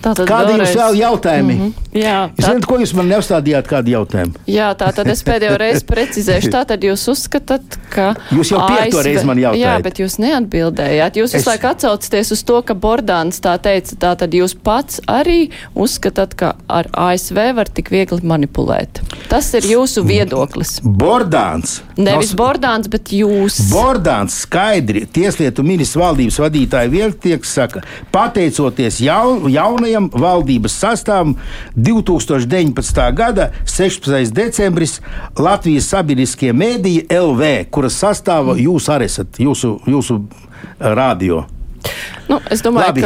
Tātad Kādi jums vēlreiz- vēl jautājumi? Mm -hmm. Jā, tā, zināt, ko jūs man neuzstādījāt, kādu jautājumu? jā, tā tad es pēdējo reizi precizēšu. Tā tad jūs uzskatāt, ka. Jūs jau piekto reizi man jautājat. Jā, bet jūs neatbildējāt. Jūs Es- visu laiku atsaucaties uz to, ka Bordāns tā teica. Tā tad jūs pats arī uzskatāt, ka ar ASV var tik viegli manipulēt. Tas ir jūsu viedoklis. Bordāns. Nevis Nav- Bordāns, bet jūs. Bordāns skaidri Tieslietu ministrs valdības vadītāja vietnieks saka, pateicoties jaun, jaunajam valdības sastāvam 2019. gada 16. decembris Latvijas sabiedriskie mēdīji LV, kuras sastāvā jūs arī esat, jūsu, jūsu radio. Nu, es domāju, Labi,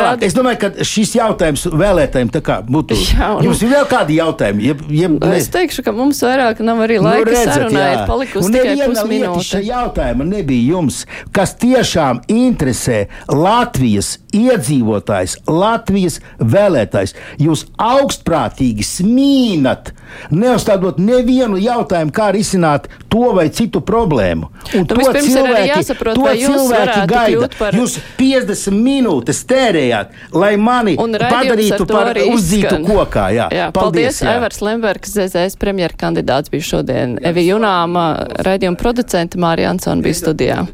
rādi... Es domāju, ka šis jautājums vēlētājiem būtu. Jā, un- Jums ir vēl kādi jautājumi? Jeb, jeb, Nu, Es teikšu, ka mums vairāk nav arī laika nu, sarunai, ir palikusi tikai pusminūte. šajā jautājumā nebija jums, kas tiešām interesē Latvijas iedzīvotājs, Latvijas vēlētājs. Jūs augstprātīgi smīnat, neuzstādot nevienu jautājumu, kā risināt to vai citu problēmu. Un Nu, ir arī jāsaprot, to cilvēki gaida. par- Jūs 50 minūtes tērējāt, lai mani padarītu par izskan. kokā. Jā, Jā, paldies. paldies. Aivars Lembergs, ZZS premjera kandidāts bija šodien. Evi Junāma, raidījuma producente Mārija Ansona bija studijā.